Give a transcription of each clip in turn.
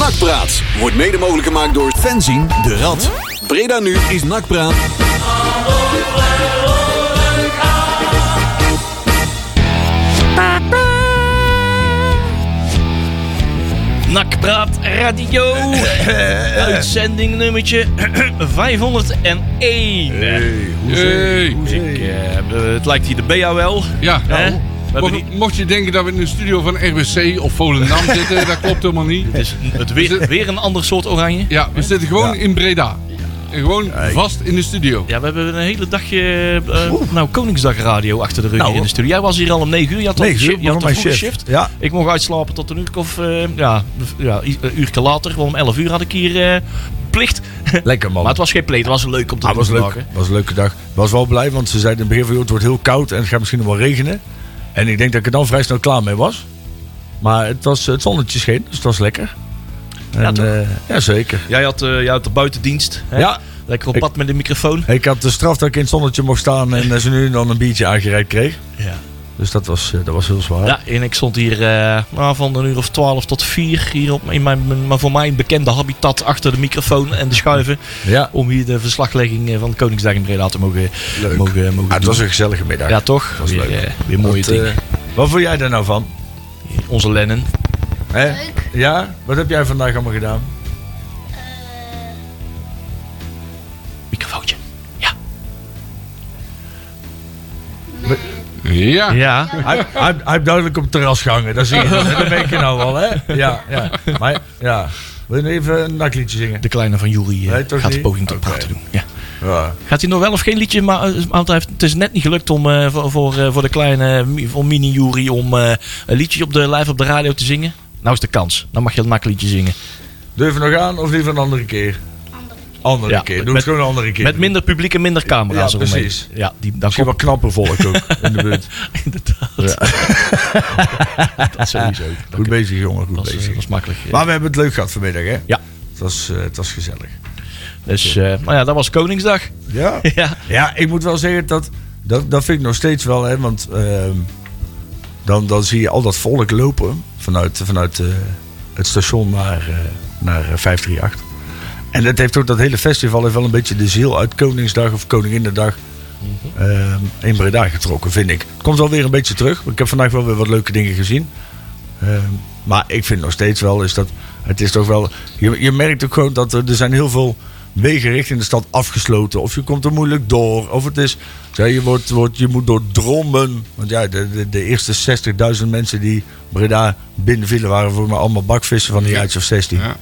Nakpraat wordt mede mogelijk gemaakt door Fenzin de Rad. Breda nu is Nakpraat. Nakpraat Radio. Uitzending nummertje 501. Hey. Dus ik, eh, het lijkt hier de BAL. Ja, Hè? nou, mocht, niet- mocht je denken dat we in de studio van RWC of Volendam zitten, dat klopt helemaal niet. Het is het weer, weer een ander soort oranje. Ja, we zitten gewoon in Breda. En gewoon vast in de studio. Ja, we hebben een hele dagje eh, nou, Koningsdag radio achter de rug Nou, in de studio. Jij was hier al om 9 uur. Je had al 9 uur, shi- je had begon een shift. shift. Ja. Ik mocht uitslapen tot een uur of eh, ja, ja, een uurtje later. Om 11 uur had ik hier eh, plicht. Lekker man. Maar het was geen pleet, het was leuk om te Ah, doen was leuk. Het was een leuke dag. Ik was wel blij, want ze zeiden in het begin van het wordt heel koud en het gaat misschien nog wel regenen. En ik denk dat ik er dan vrij snel klaar mee was. Maar het, was, het zonnetje scheen, dus het was lekker. En, toch? eh, ja, zeker. Jij had, eh, jij had de buitendienst. Hè? Ja, Lekker op Ik- pad met de microfoon. ik had de straf dat ik in het zonnetje mocht staan en ze nu en dan een biertje aangereikt kreeg. Ja. Dus dat was, eh, dat was heel zwaar. Ja, en ik stond hier eh, van een uur of 12 tot 4 hier op, in mijn, maar voor mij een bekende habitat achter de microfoon en de schuiven. Ja, Om hier de verslaglegging eh, van Koningsdag in Breda te mogen, leuk. mogen, mogen Ah, het doen. was een gezellige middag. Ja, toch? was weer, leuk. weer mooie dingen. wat vond jij daar nou van? Onze Lennon. Hè? Ja? Wat heb jij vandaag allemaal gedaan? Microfoontje. Ja. Ja. Hij, hij, hij heeft duidelijk op het terras gehangen. Dat zie je. Dat weet je nou wel, hè? Ja, ja. Maar ja. Wil je even een nakliedje zingen? De kleine van Jury eh, Nee, gaat de poging tot Oké. praten doen. Ja. Ja. Gaat hij nog wel of geen liedje? Maar, eh, want hij heeft, het is net niet gelukt om eh, voor, voor, eh, voor de kleine voor mini Jury om eh, een liedje op de live op de radio te zingen. Nou is de kans. Dan mag je het nakliedje zingen. Durf je nog aan of liever een andere keer? Andere Ja, keer. met- Doe het gewoon een andere keer. Met minder publiek en minder camera's Ja, eromheen. precies. Ja, die, dan Misschien komt wat knapper volk ook in de buurt. inderdaad. dat sowieso. Goed bezig, jongen. Goed dat, is, bezig. dat is makkelijk. ja. Maar we hebben het leuk gehad vanmiddag, hè? Ja. Het was, eh, het was gezellig. Dus, eh, nou ja, dat was Koningsdag. Ja? ja. Ja, ik moet wel zeggen dat. Dat, dat vind ik nog steeds wel, hè? Want ehm, dan, dan zie je al dat volk lopen vanuit, vanuit eh, het station naar, naar eh, 538. En dat heeft ook dat hele festival heeft wel een beetje de ziel uit Koningsdag of Koninginnedag ehm, in Breda getrokken, vind ik. Het komt wel weer een beetje terug. Ik heb vandaag wel weer wat leuke dingen gezien. Ehm, maar ik vind nog steeds wel is dat het is toch wel. Je, je merkt ook gewoon dat er, er zijn heel veel wegen richting de stad afgesloten. Of je komt er moeilijk door. Of het is. Je, wordt, wordt, je moet door drommen. Want ja, de, de, de eerste 60.000 mensen die Breda binnenvielen waren voor mij allemaal bakvissen van een jaartje of 16. Ja.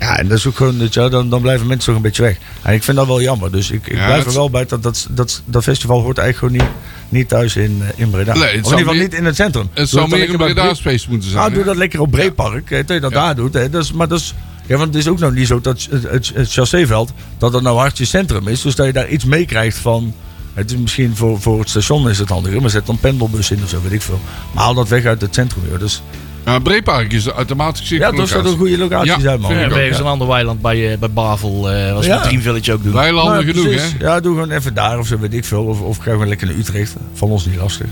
Ja, en dat is ook gewoon, dat, ja, dan, dan blijven mensen toch een beetje weg. En ik vind dat wel jammer. Dus ik, ik Ja, blijf er wel bij dat dat, dat dat festival hoort eigenlijk gewoon niet, niet thuis in, eh, in Breda. Nee, of in ieder geval meer- niet in het centrum. Het zou meer bij Breda Bre- space moeten zijn. Nou, doe dat lekker op Breepark. hè, Dat je dat daar doet. Hè. Dat is, maar dat is, ja, want het is ook nog niet zo dat het, het, het chasséveld, dat dat nou hard je centrum is. Dus dat je daar iets meekrijgt van... Het is misschien voor, voor het station is het handiger, maar zet dan pendelbus in of zo, weet ik veel. Maar haal dat weg uit het centrum. Joh. Dus, Ja, Breepark is geschikt ja, dat locatie. een goede locatie Ja, zijn, man. Ja, eens een ander weiland bij, eh, bij Bavel. eh was Ja. het Dream Village ook doen. Weilanden Nou, genoeg, precies. hè? Ja, doe gewoon even daar of zo, weet ik veel. Of, of ga gewoon lekker naar Utrecht. Van ons niet lastig.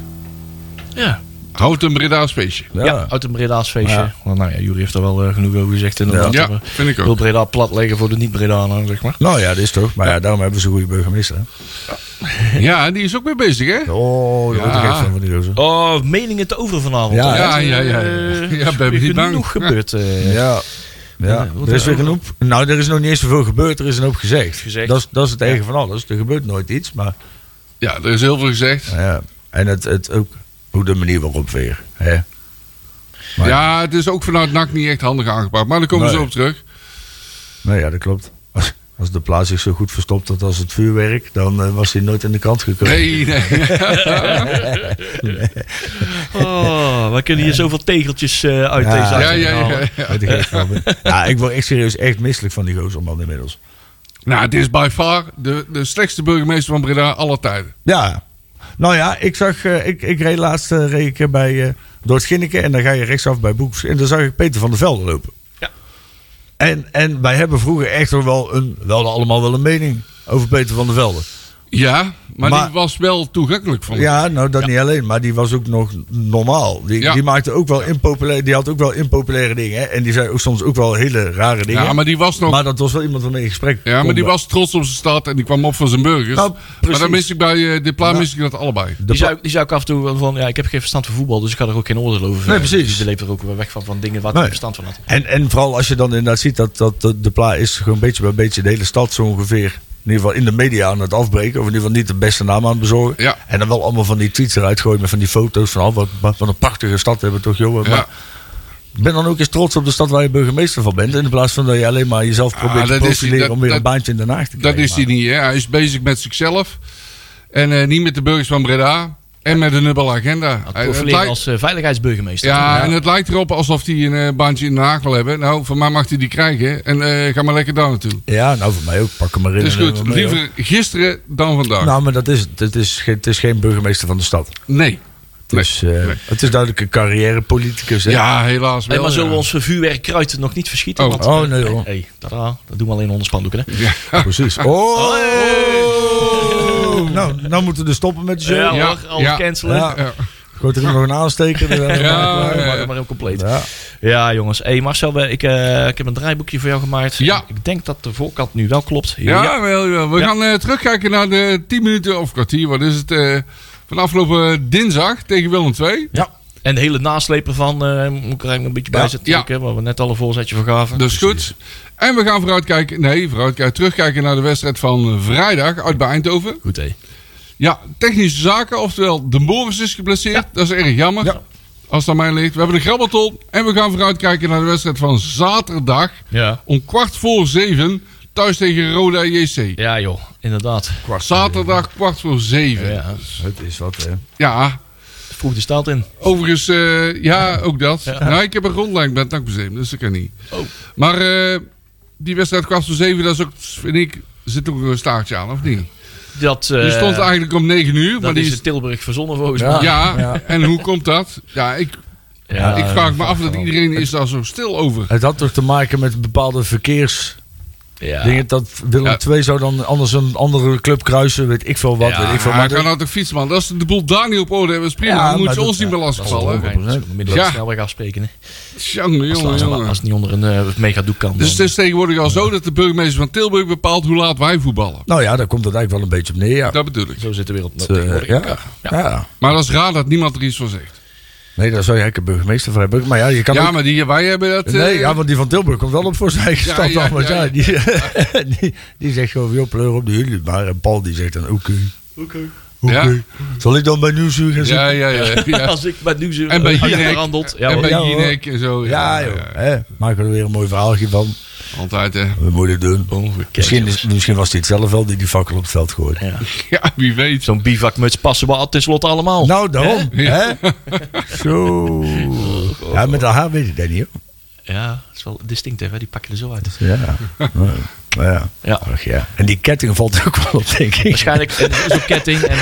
Ja. Houd een Breda space. Ja, uit een Breda's feestje. Ja. Want, nou ja, jullie heeft er wel eh, genoeg over gezegd. Inderdaad. Ja, We vind ik wil ook. Breda plat leggen voor de niet-Bredanen, zeg maar. Nou ja, dat is toch. Maar ja, daarom hebben ze een goede burgemeester. Hè? Ja, die is ook weer bezig, hè? Oh, wordt Ja. er van van die gozer. Oh, meningen te over vanavond. Ja, ja, ja, ja. Eh, Ja, ben niet bang. genoeg gebeurd. eh. Ja. Ja, wat er is weer er- genoeg. Nou, er is nog niet eens zoveel gebeurd. Er is een hoop gezegd. Gezegd. Dat, is, dat is het eigen van alles. Er gebeurt nooit iets. Maar Ja, er is heel veel gezegd. nou ja. En het, het ook hoe de manier waarop weer. Hè? Maar- Ja, het is ook vanuit NAC niet echt handig aangepakt. Maar daar komen Nee. zo op terug. Nou ja, dat klopt. Als, als de plaats zich zo goed verstopt had als het vuurwerk, dan eh, was hij nooit in de krant gekomen. Nee, nee. Oh, we kunnen hier zoveel tegeltjes eh, uit Ja. deze Ja, ja, ja. ja. Ja, ik word echt serieus echt misselijk van die gozer man inmiddels. Nou, het is by far de, de slechtste burgemeester van Breda aller tijden. Ja. Nou ja, ik zag, eh, ik, ik reed laatst eh, reed ik, bij eh door het Ginneken en dan ga je rechtsaf bij Boeks. En dan zag ik Peter van der Velde lopen. Ja. En, en wij hebben vroeger echt wel een, wel allemaal wel een mening over Peter van der Velde. Ja, maar, Maar- die was wel toegankelijk van Ja, nou dat niet alleen, maar die was ook nog normaal. Die, Ja. die maakte ook wel impopulair, die had ook wel impopulaire dingen. Hè? En die zei ook soms ook wel hele rare dingen. Ja, maar die was nog. Maar dat was wel iemand waarmee in gesprek ja, maar die was trots op zijn stad en die kwam op voor zijn burgers. Nou, maar dan mis ik bij Dipla mis ik dat allebei. Die zou, die zou ik af en toe wel van, ja, ik heb geen verstand van voetbal, dus ik ga er ook geen oordeel over. Nee, precies. Dus die leeft er ook wel weg van, van dingen waar hij Nee. geen verstand van had. En, en vooral als je dan inderdaad ziet dat, dat de, de pla is gewoon beetje bij beetje de hele stad zo ongeveer. In ieder geval in de media aan het afbreken. Of in ieder geval niet de beste naam aan het bezorgen. Ja. En dan wel allemaal van die tweets eruit gooien met van die foto's van, oh, wat, wat, een prachtige stad hebben we toch, joh. Ja. Maar ben dan ook eens trots op de stad waar je burgemeester van bent. In plaats van dat je alleen maar jezelf probeert te Ah, dat is- profileren dat- om weer dat- een baantje in Den Haag te Dat krijgen. is hij niet. Hè? Hij is bezig met zichzelf. En eh, niet met de burgers van Breda. En met een dubbele agenda. Lijkt- als eh, veiligheidsburgemeester. ja, en het lijkt erop alsof hij een eh, baantje in Den Haag wil hebben. Nou, van mij mag hij die krijgen. En eh, ga maar lekker daar naartoe. Ja, nou voor mij ook. Pak hem maar in. Dat neem goed. Liever gisteren dan vandaag. Nou, maar dat is het. Het is, geen- het is geen burgemeester van de stad. nee. Het is, eh, het is duidelijk een carrièrepoliticus. hè? Ja, helaas wel. Nee, maar zullen we ja. ons vuurwerkkruid nog niet verschieten? Oh. Want, Oh, nee, hoor. Hey, dat doen we alleen onder spandoeken. Hè? Ja. Precies. Oh! Nou, nou moeten we dus stoppen met de show. Ja, ja. cancelen. Ja. Ja. Gooit er nog een aansteker. dan zijn we Ja. We ja. maar heel compleet. Ja. Ja, jongens. Hey Marcel, ik, eh, ik heb een draaiboekje voor jou gemaakt. Ja. Ik denk dat de voorkant nu wel klopt. Ja, wel, ja. we Ja. gaan eh, terugkijken naar de 10 minuten of kwartier. Wat is het? eh, van afgelopen dinsdag tegen Willem II. Ja. En de hele nasleper van, eh, moet ik er eigenlijk een beetje bij Ja. zetten. Ja. Waar we net al een voorzetje voor gaven. Dat is goed. En we gaan vooruitkijken. Nee, vooruitkijken. Terugkijken naar de wedstrijd van vrijdag uit bij Eindhoven. Goed, hé. Ja, technische zaken. Oftewel, de Boris is geblesseerd. Dat is erg jammer. Ja. Als het aan mij ligt. We hebben de Grabbelton. En we gaan vooruitkijken naar de wedstrijd van zaterdag. Ja. Om kwart voor zeven. Thuis tegen Roda JC. Ja, joh. Inderdaad. Zaterdag kwart voor zeven. Ja. Ja. Het is wat, hè. Vroeg de stad in. overigens, eh, ja, ook dat. Nou, ik heb een rondleiding bij het Nakmuseum, dus dat kan niet. Oh. Maar eh, die wedstrijd kwart voor zeven, dat is ook, vind ik, zit ook een staartje aan, of niet? Dat, eh, Die stond eigenlijk om negen uur, maar die is in Tilburg verzonnen volgens Ja. mij. Ja, Ja. en hoe komt dat? Ja, ik, Ja, ik vraag me af dat iedereen is daar zo stil over. Het had toch te maken met bepaalde verkeersdingen. Ja. Dat Willem Ja. II zou dan anders een andere club kruisen. Weet ik veel wat. Ja, weet ik veel. Maar Maar kan nou toch fietsen, man? Dat is de boel daar niet op orde hebben, is prima. Ja, dan ze dat- ons niet meer lastigvallen. Ja. de snelweg afspreken. Hè? Jongen, Als, jongen, als, jongen. als het niet onder een eh, megadoek kan. Dus het is tegenwoordig al zo dat de burgemeester van Tilburg bepaalt hoe laat wij voetballen. Nou ja, daar komt het eigenlijk wel een beetje op neer. Ja. Dat bedoel ik. Zo zit de wereld tegenwoordig in ja. elkaar. Ja. Ja. Maar dat is raar dat niemand er iets van zegt. Nee, daar zou je eigenlijk een burgemeester voor hebben. Maar ja, je kan Ja, ook... maar die, wij hebben dat... Nee, eh, ja, want die van Tilburg komt wel op voor zijn eigen Ja, stad ja, dan. Want ja, ja, ja. Die, die, die zegt gewoon, joh, pleur op de jullie. Maar en Paul die zegt dan, oké. Oké. Ja. Zal ik dan bij Nieuwsuur gaan ja, zitten? ja, ja. ja. Als ik bij nu zo En bij Jinek. Ja, en bij Ja, hoor. Jinek en zo. Ja, joh. Hè, maken we er weer een mooi verhaaltje van. Altijd, hè. We moeten doen. Ongekend, Misschien, is, misschien was hij het zelf wel die die fakkel op het veld gooide. Ja. Ja, wie weet. Zo'n bivakmuts passen we al tenslotte allemaal. Nou, daarom. Hè? Zo. Ja, met haar weet ik dat niet, hoor. Ja, dat is wel distinctief, hè? die pak je er zo uit. Ja. Ja. ja. Ja. Ach, ja. En die ketting valt ook wel op, denk ik. Waarschijnlijk er ook ketting. En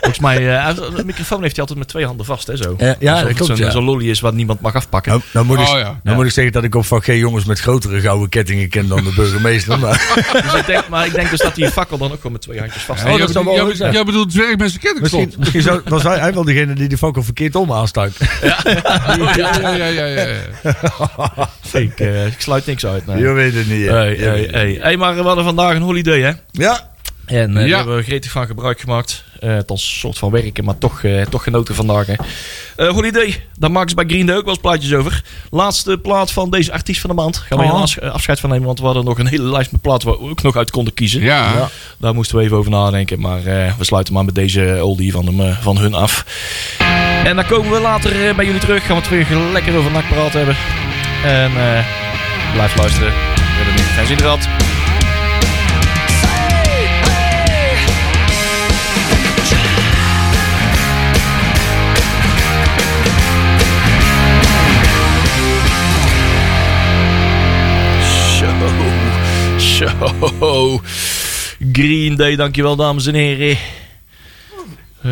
volgens mij, eh, heeft- de microfoon heeft hij altijd met twee handen vast, hè? Zo. Ja, dat klopt, Zo'n ja. zo'n lolly is wat niemand mag afpakken. Nou, nou, moet ik, Oh, ja. nou Ja. moet ik zeggen dat ik op van geen jongens met grotere gouden kettingen ken dan de burgemeester. Maar Dus ik denk, maar ik denk dus dat hij een fakkel dan ook gewoon met twee handjes vast Ja, Oh, jij dat bedoelt- wel jij bedoelt dwerg met zijn kettingslot. misschien, misschien zou, was hij, hij wel degene die de fakkel verkeerd om aanstak. Ja, ja, ja, ja, ja. ik, eh, ik sluit niks uit. Nee. Je weet het niet. hey. Niet. hey, maar we hadden vandaag een holiday, hè? Ja, En eh Ja. daar hebben we gretig van gebruik gemaakt. Eh het als een soort van werken, maar toch, eh, toch genoten vandaag. Hè. Eh, holiday, daar maken ze bij Green Day ook wel eens plaatjes over. Laatste plaat van deze artiest van de maand. Gaan we helaas afscheid van nemen, want we hadden nog een hele lijst met platen waar we ook nog uit konden kiezen. Ja. Ja. Daar moesten we even over nadenken. Maar eh, we sluiten maar met deze oldie van, hem, van hun af. En dan komen we later bij jullie terug. Gaan we het weer lekker over nakpraat hebben. En eh, blijf luisteren. We hebben er geen zin Zo. Green Day, dankjewel dames en heren. Eh,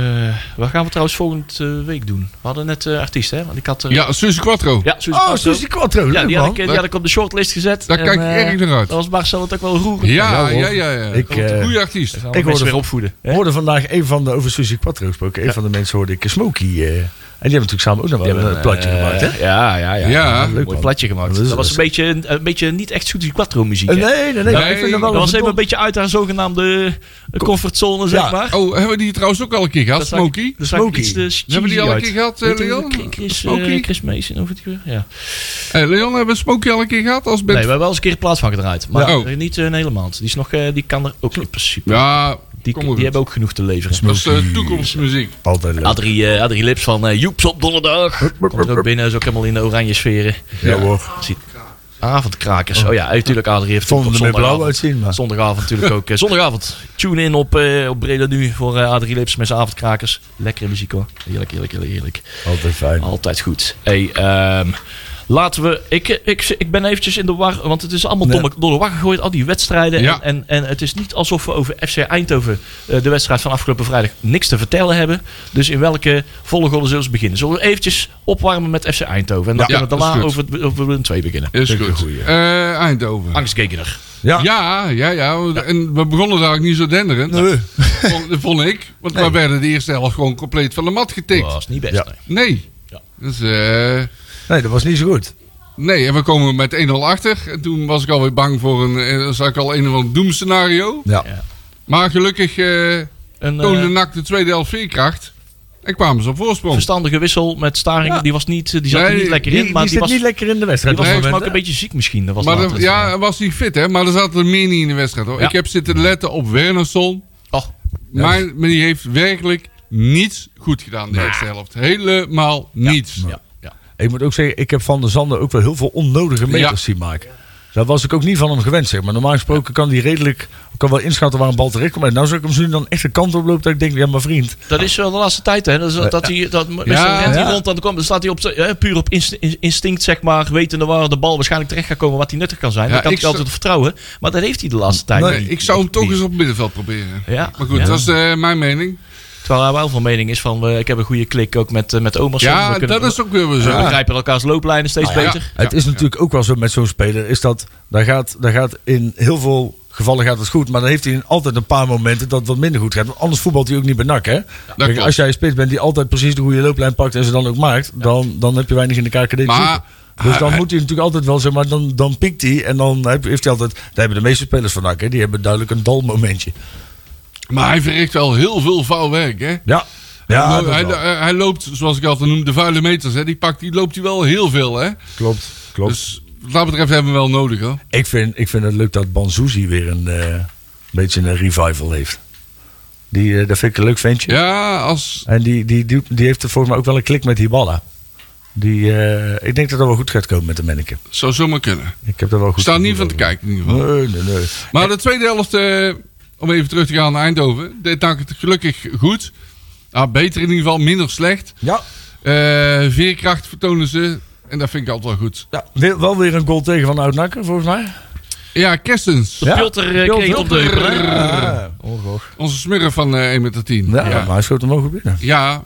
wat gaan we trouwens volgende week doen? We hadden net eh artiesten, hè? Want ik had... eh, Ja, Suzy Quattro. ja, Suzy Oh, Quattro. Suzy Quattro. Ja, die had, ik, die had ik op de shortlist gezet. Daar En, kijk ik eh, erg naar uit. Dat was Marcel het ook wel roerend. Ja, Ja, ja, ja. ja. Ik, eh, Goeie artiest. Ik hoorde weer opvoeden. Ik hoorde vandaag een van de, over Suzy Quattro gesproken. Een van de mensen hoorde ik Smokey. En die hebben natuurlijk samen ook nog wel een hebben eh, platje eh, gemaakt, hè? Ja, ja, ja. Ja. Een Leuk, mooi platje gemaakt. Dat Dat, was een beetje, een, een beetje niet echt Suzy Quattro muziek. Eh, hè? nee, nee, nee. maar Nee, ik vind er wel Dat was even een een beetje uit haar zogenaamde comfortzone, zeg Ja. maar. Oh, hebben we die trouwens ook al een keer gehad, Dat Smokey? Dat zag ik Smokey. Hebben we die al een keer gehad, eh, Leon? Chris, Chris, Smokey? Chris Mason, of het weer? Ja. Hey, Leon, hebben we Smokey al een keer gehad als Nee, band? we hebben wel eens een keer een plaats van gedraaid. Maar Ja. Oh. niet een hele maand. Die, is nog, die kan er ook in principe. Ja, die kom die hebben ook genoeg te leveren. dat is toekomstmuziek. Altijd leuk. Adrie, eh, Adrie Lips van eh, Joeps op donderdag. Komt er ook binnen, is ook helemaal in de oranje sferen. Ja hoor. Ziet- Avondkrakers. Oh ja, natuurlijk Adrie heeft Vonden op er zondagavond. uitzien, maar... Zondagavond natuurlijk ook. eh, zondagavond. Tune in op, eh op Breda Nu voor eh Adrie Lips met zijn avondkrakers. Lekkere muziek hoor. Heerlijk, heerlijk, heerlijk, heerlijk. Altijd fijn. Altijd goed. Hey, ehm, laten we. Ik, ik, ik ben eventjes in de war, want het is allemaal Nee. door, de war gegooid, al die wedstrijden. Ja. En, en, en het is niet alsof we over FC Eindhoven, eh, de wedstrijd van afgelopen vrijdag, niks te vertellen hebben. Dus in welke volgorde zullen ze beginnen? Zullen we eventjes opwarmen met FC Eindhoven? En dan Ja, kunnen we daarna over, over Willem 2 beginnen. Is een goed. Eh, Eindhoven. Angstgekener. Ja. Ja, ja, ja. En we begonnen daar ook niet zo denderend. Nee. Vond, dat vond ik. Want we werden de eerste helft gewoon compleet van de mat getikt. Dat was niet best. Ja. nee. Nee. Ja. Dus, eh, Nee, dat was niet zo goed. nee, en we komen met 1-0 achter. En toen was ik alweer bang voor een, eh, zag ik al een of ander doemscenario. Ja. Ja. Maar gelukkig eh Een toonde eh, NAC de tweede helft veerkracht. En kwamen ze op voorsprong. verstandige wissel met Staring. Ja. Die, was niet, die zat er niet lekker Die, in. Maar die die, zit was, niet lekker in de die wedstrijd. was Nee, ook een beetje ziek misschien. Dat was Maar ja, hij was niet fit, hè? Maar er zat er meer niet in de wedstrijd, hoor. Ja. Ik heb zitten letten op Wernersson. Oh, Maar, maar die heeft werkelijk niets goed gedaan de eerste helft. Helemaal niets. ja. Ik moet ook zeggen, ik heb van de Zanden ook wel heel veel onnodige meters Ja. zien maken. Daar was ik ook niet van hem gewend, zeg maar. Normaal gesproken kan die redelijk, kan wel inschatten waar een bal terecht komt. En nou zou ik hem zien dan echt de kant op loopt dat ik denk, ja maar vriend. Dat is wel de laatste tijd, hè? Dat, is, dat hij, dat, Ja. rent hij Ja. rond, dan, komt, dan staat hij op, hè, puur op inst- in- instinct, zeg maar, wetende waar de bal waarschijnlijk terecht gaat komen, wat hij nuttig kan zijn. Ja, dan kan ik altijd vertrouwen. Maar dat heeft hij de laatste tijd. Nee, niet. ik zou hem toch eens op het middenveld proberen. Ja, Maar goed, ja. dat is eh, mijn mening. Terwijl hij wel van mening is van, eh, ik heb een goede klik ook met, eh, met Omas. Ja, dat is ook weer zo. We begrijpen elkaars looplijnen steeds Nou ja. beter. Het is natuurlijk ook wel zo met zo'n speler, is dat, daar gaat, daar gaat in heel veel gevallen gaat het goed, maar dan heeft hij in altijd een paar momenten dat het wat minder goed gaat. Want anders voetbalt hij ook niet bij NAC, hè? Kijk, als jij een spits bent die altijd precies de goede looplijn pakt en ze dan ook maakt, dan, dan heb je weinig in de KKD te Maar-. Dus dan hij- moet hij natuurlijk altijd wel, zeg maar, dan, dan piekt hij en dan heeft hij altijd, daar hebben de meeste spelers van NAC, hè, die hebben duidelijk een dalmomentje. Maar hij verricht wel heel veel vuil werk, hè? Ja, ja hij, hij, loopt, zoals ik altijd noem, de vuile meters. Hè? Die, pakt, die loopt hij wel heel veel, hè? klopt, klopt. Dus wat dat betreft hebben we wel nodig, hoor. ik, vind, ik vind het leuk dat Banzuzi weer een eh, beetje een revival heeft. Die, eh, dat vind ik een leuk ventje. Ja, als... En die, die, die, die heeft er volgens mij ook wel een klik met Hiballa. Die, eh, ik denk dat dat wel goed gaat komen met de manneke. Zou zomaar kunnen. Ik heb er wel goed Ik sta er niet van te kijken, in ieder geval. Nee, nee, nee. Maar de tweede helft, om even terug te gaan naar Eindhoven, deed NAC het gelukkig goed. Ah, beter in ieder geval, minder slecht. Ja, Eh, veerkracht vertonen ze. En dat vind ik altijd wel goed. ja weer, wel weer een goal tegen van Oud-Nakker, volgens mij. Ja, Kerstens. De Ja. Pilter eh, kreeg het op de? Ja, Onze smurf van eh 1 meter 10. ja, Ja. maar hij schoot hem ook binnen. Ja.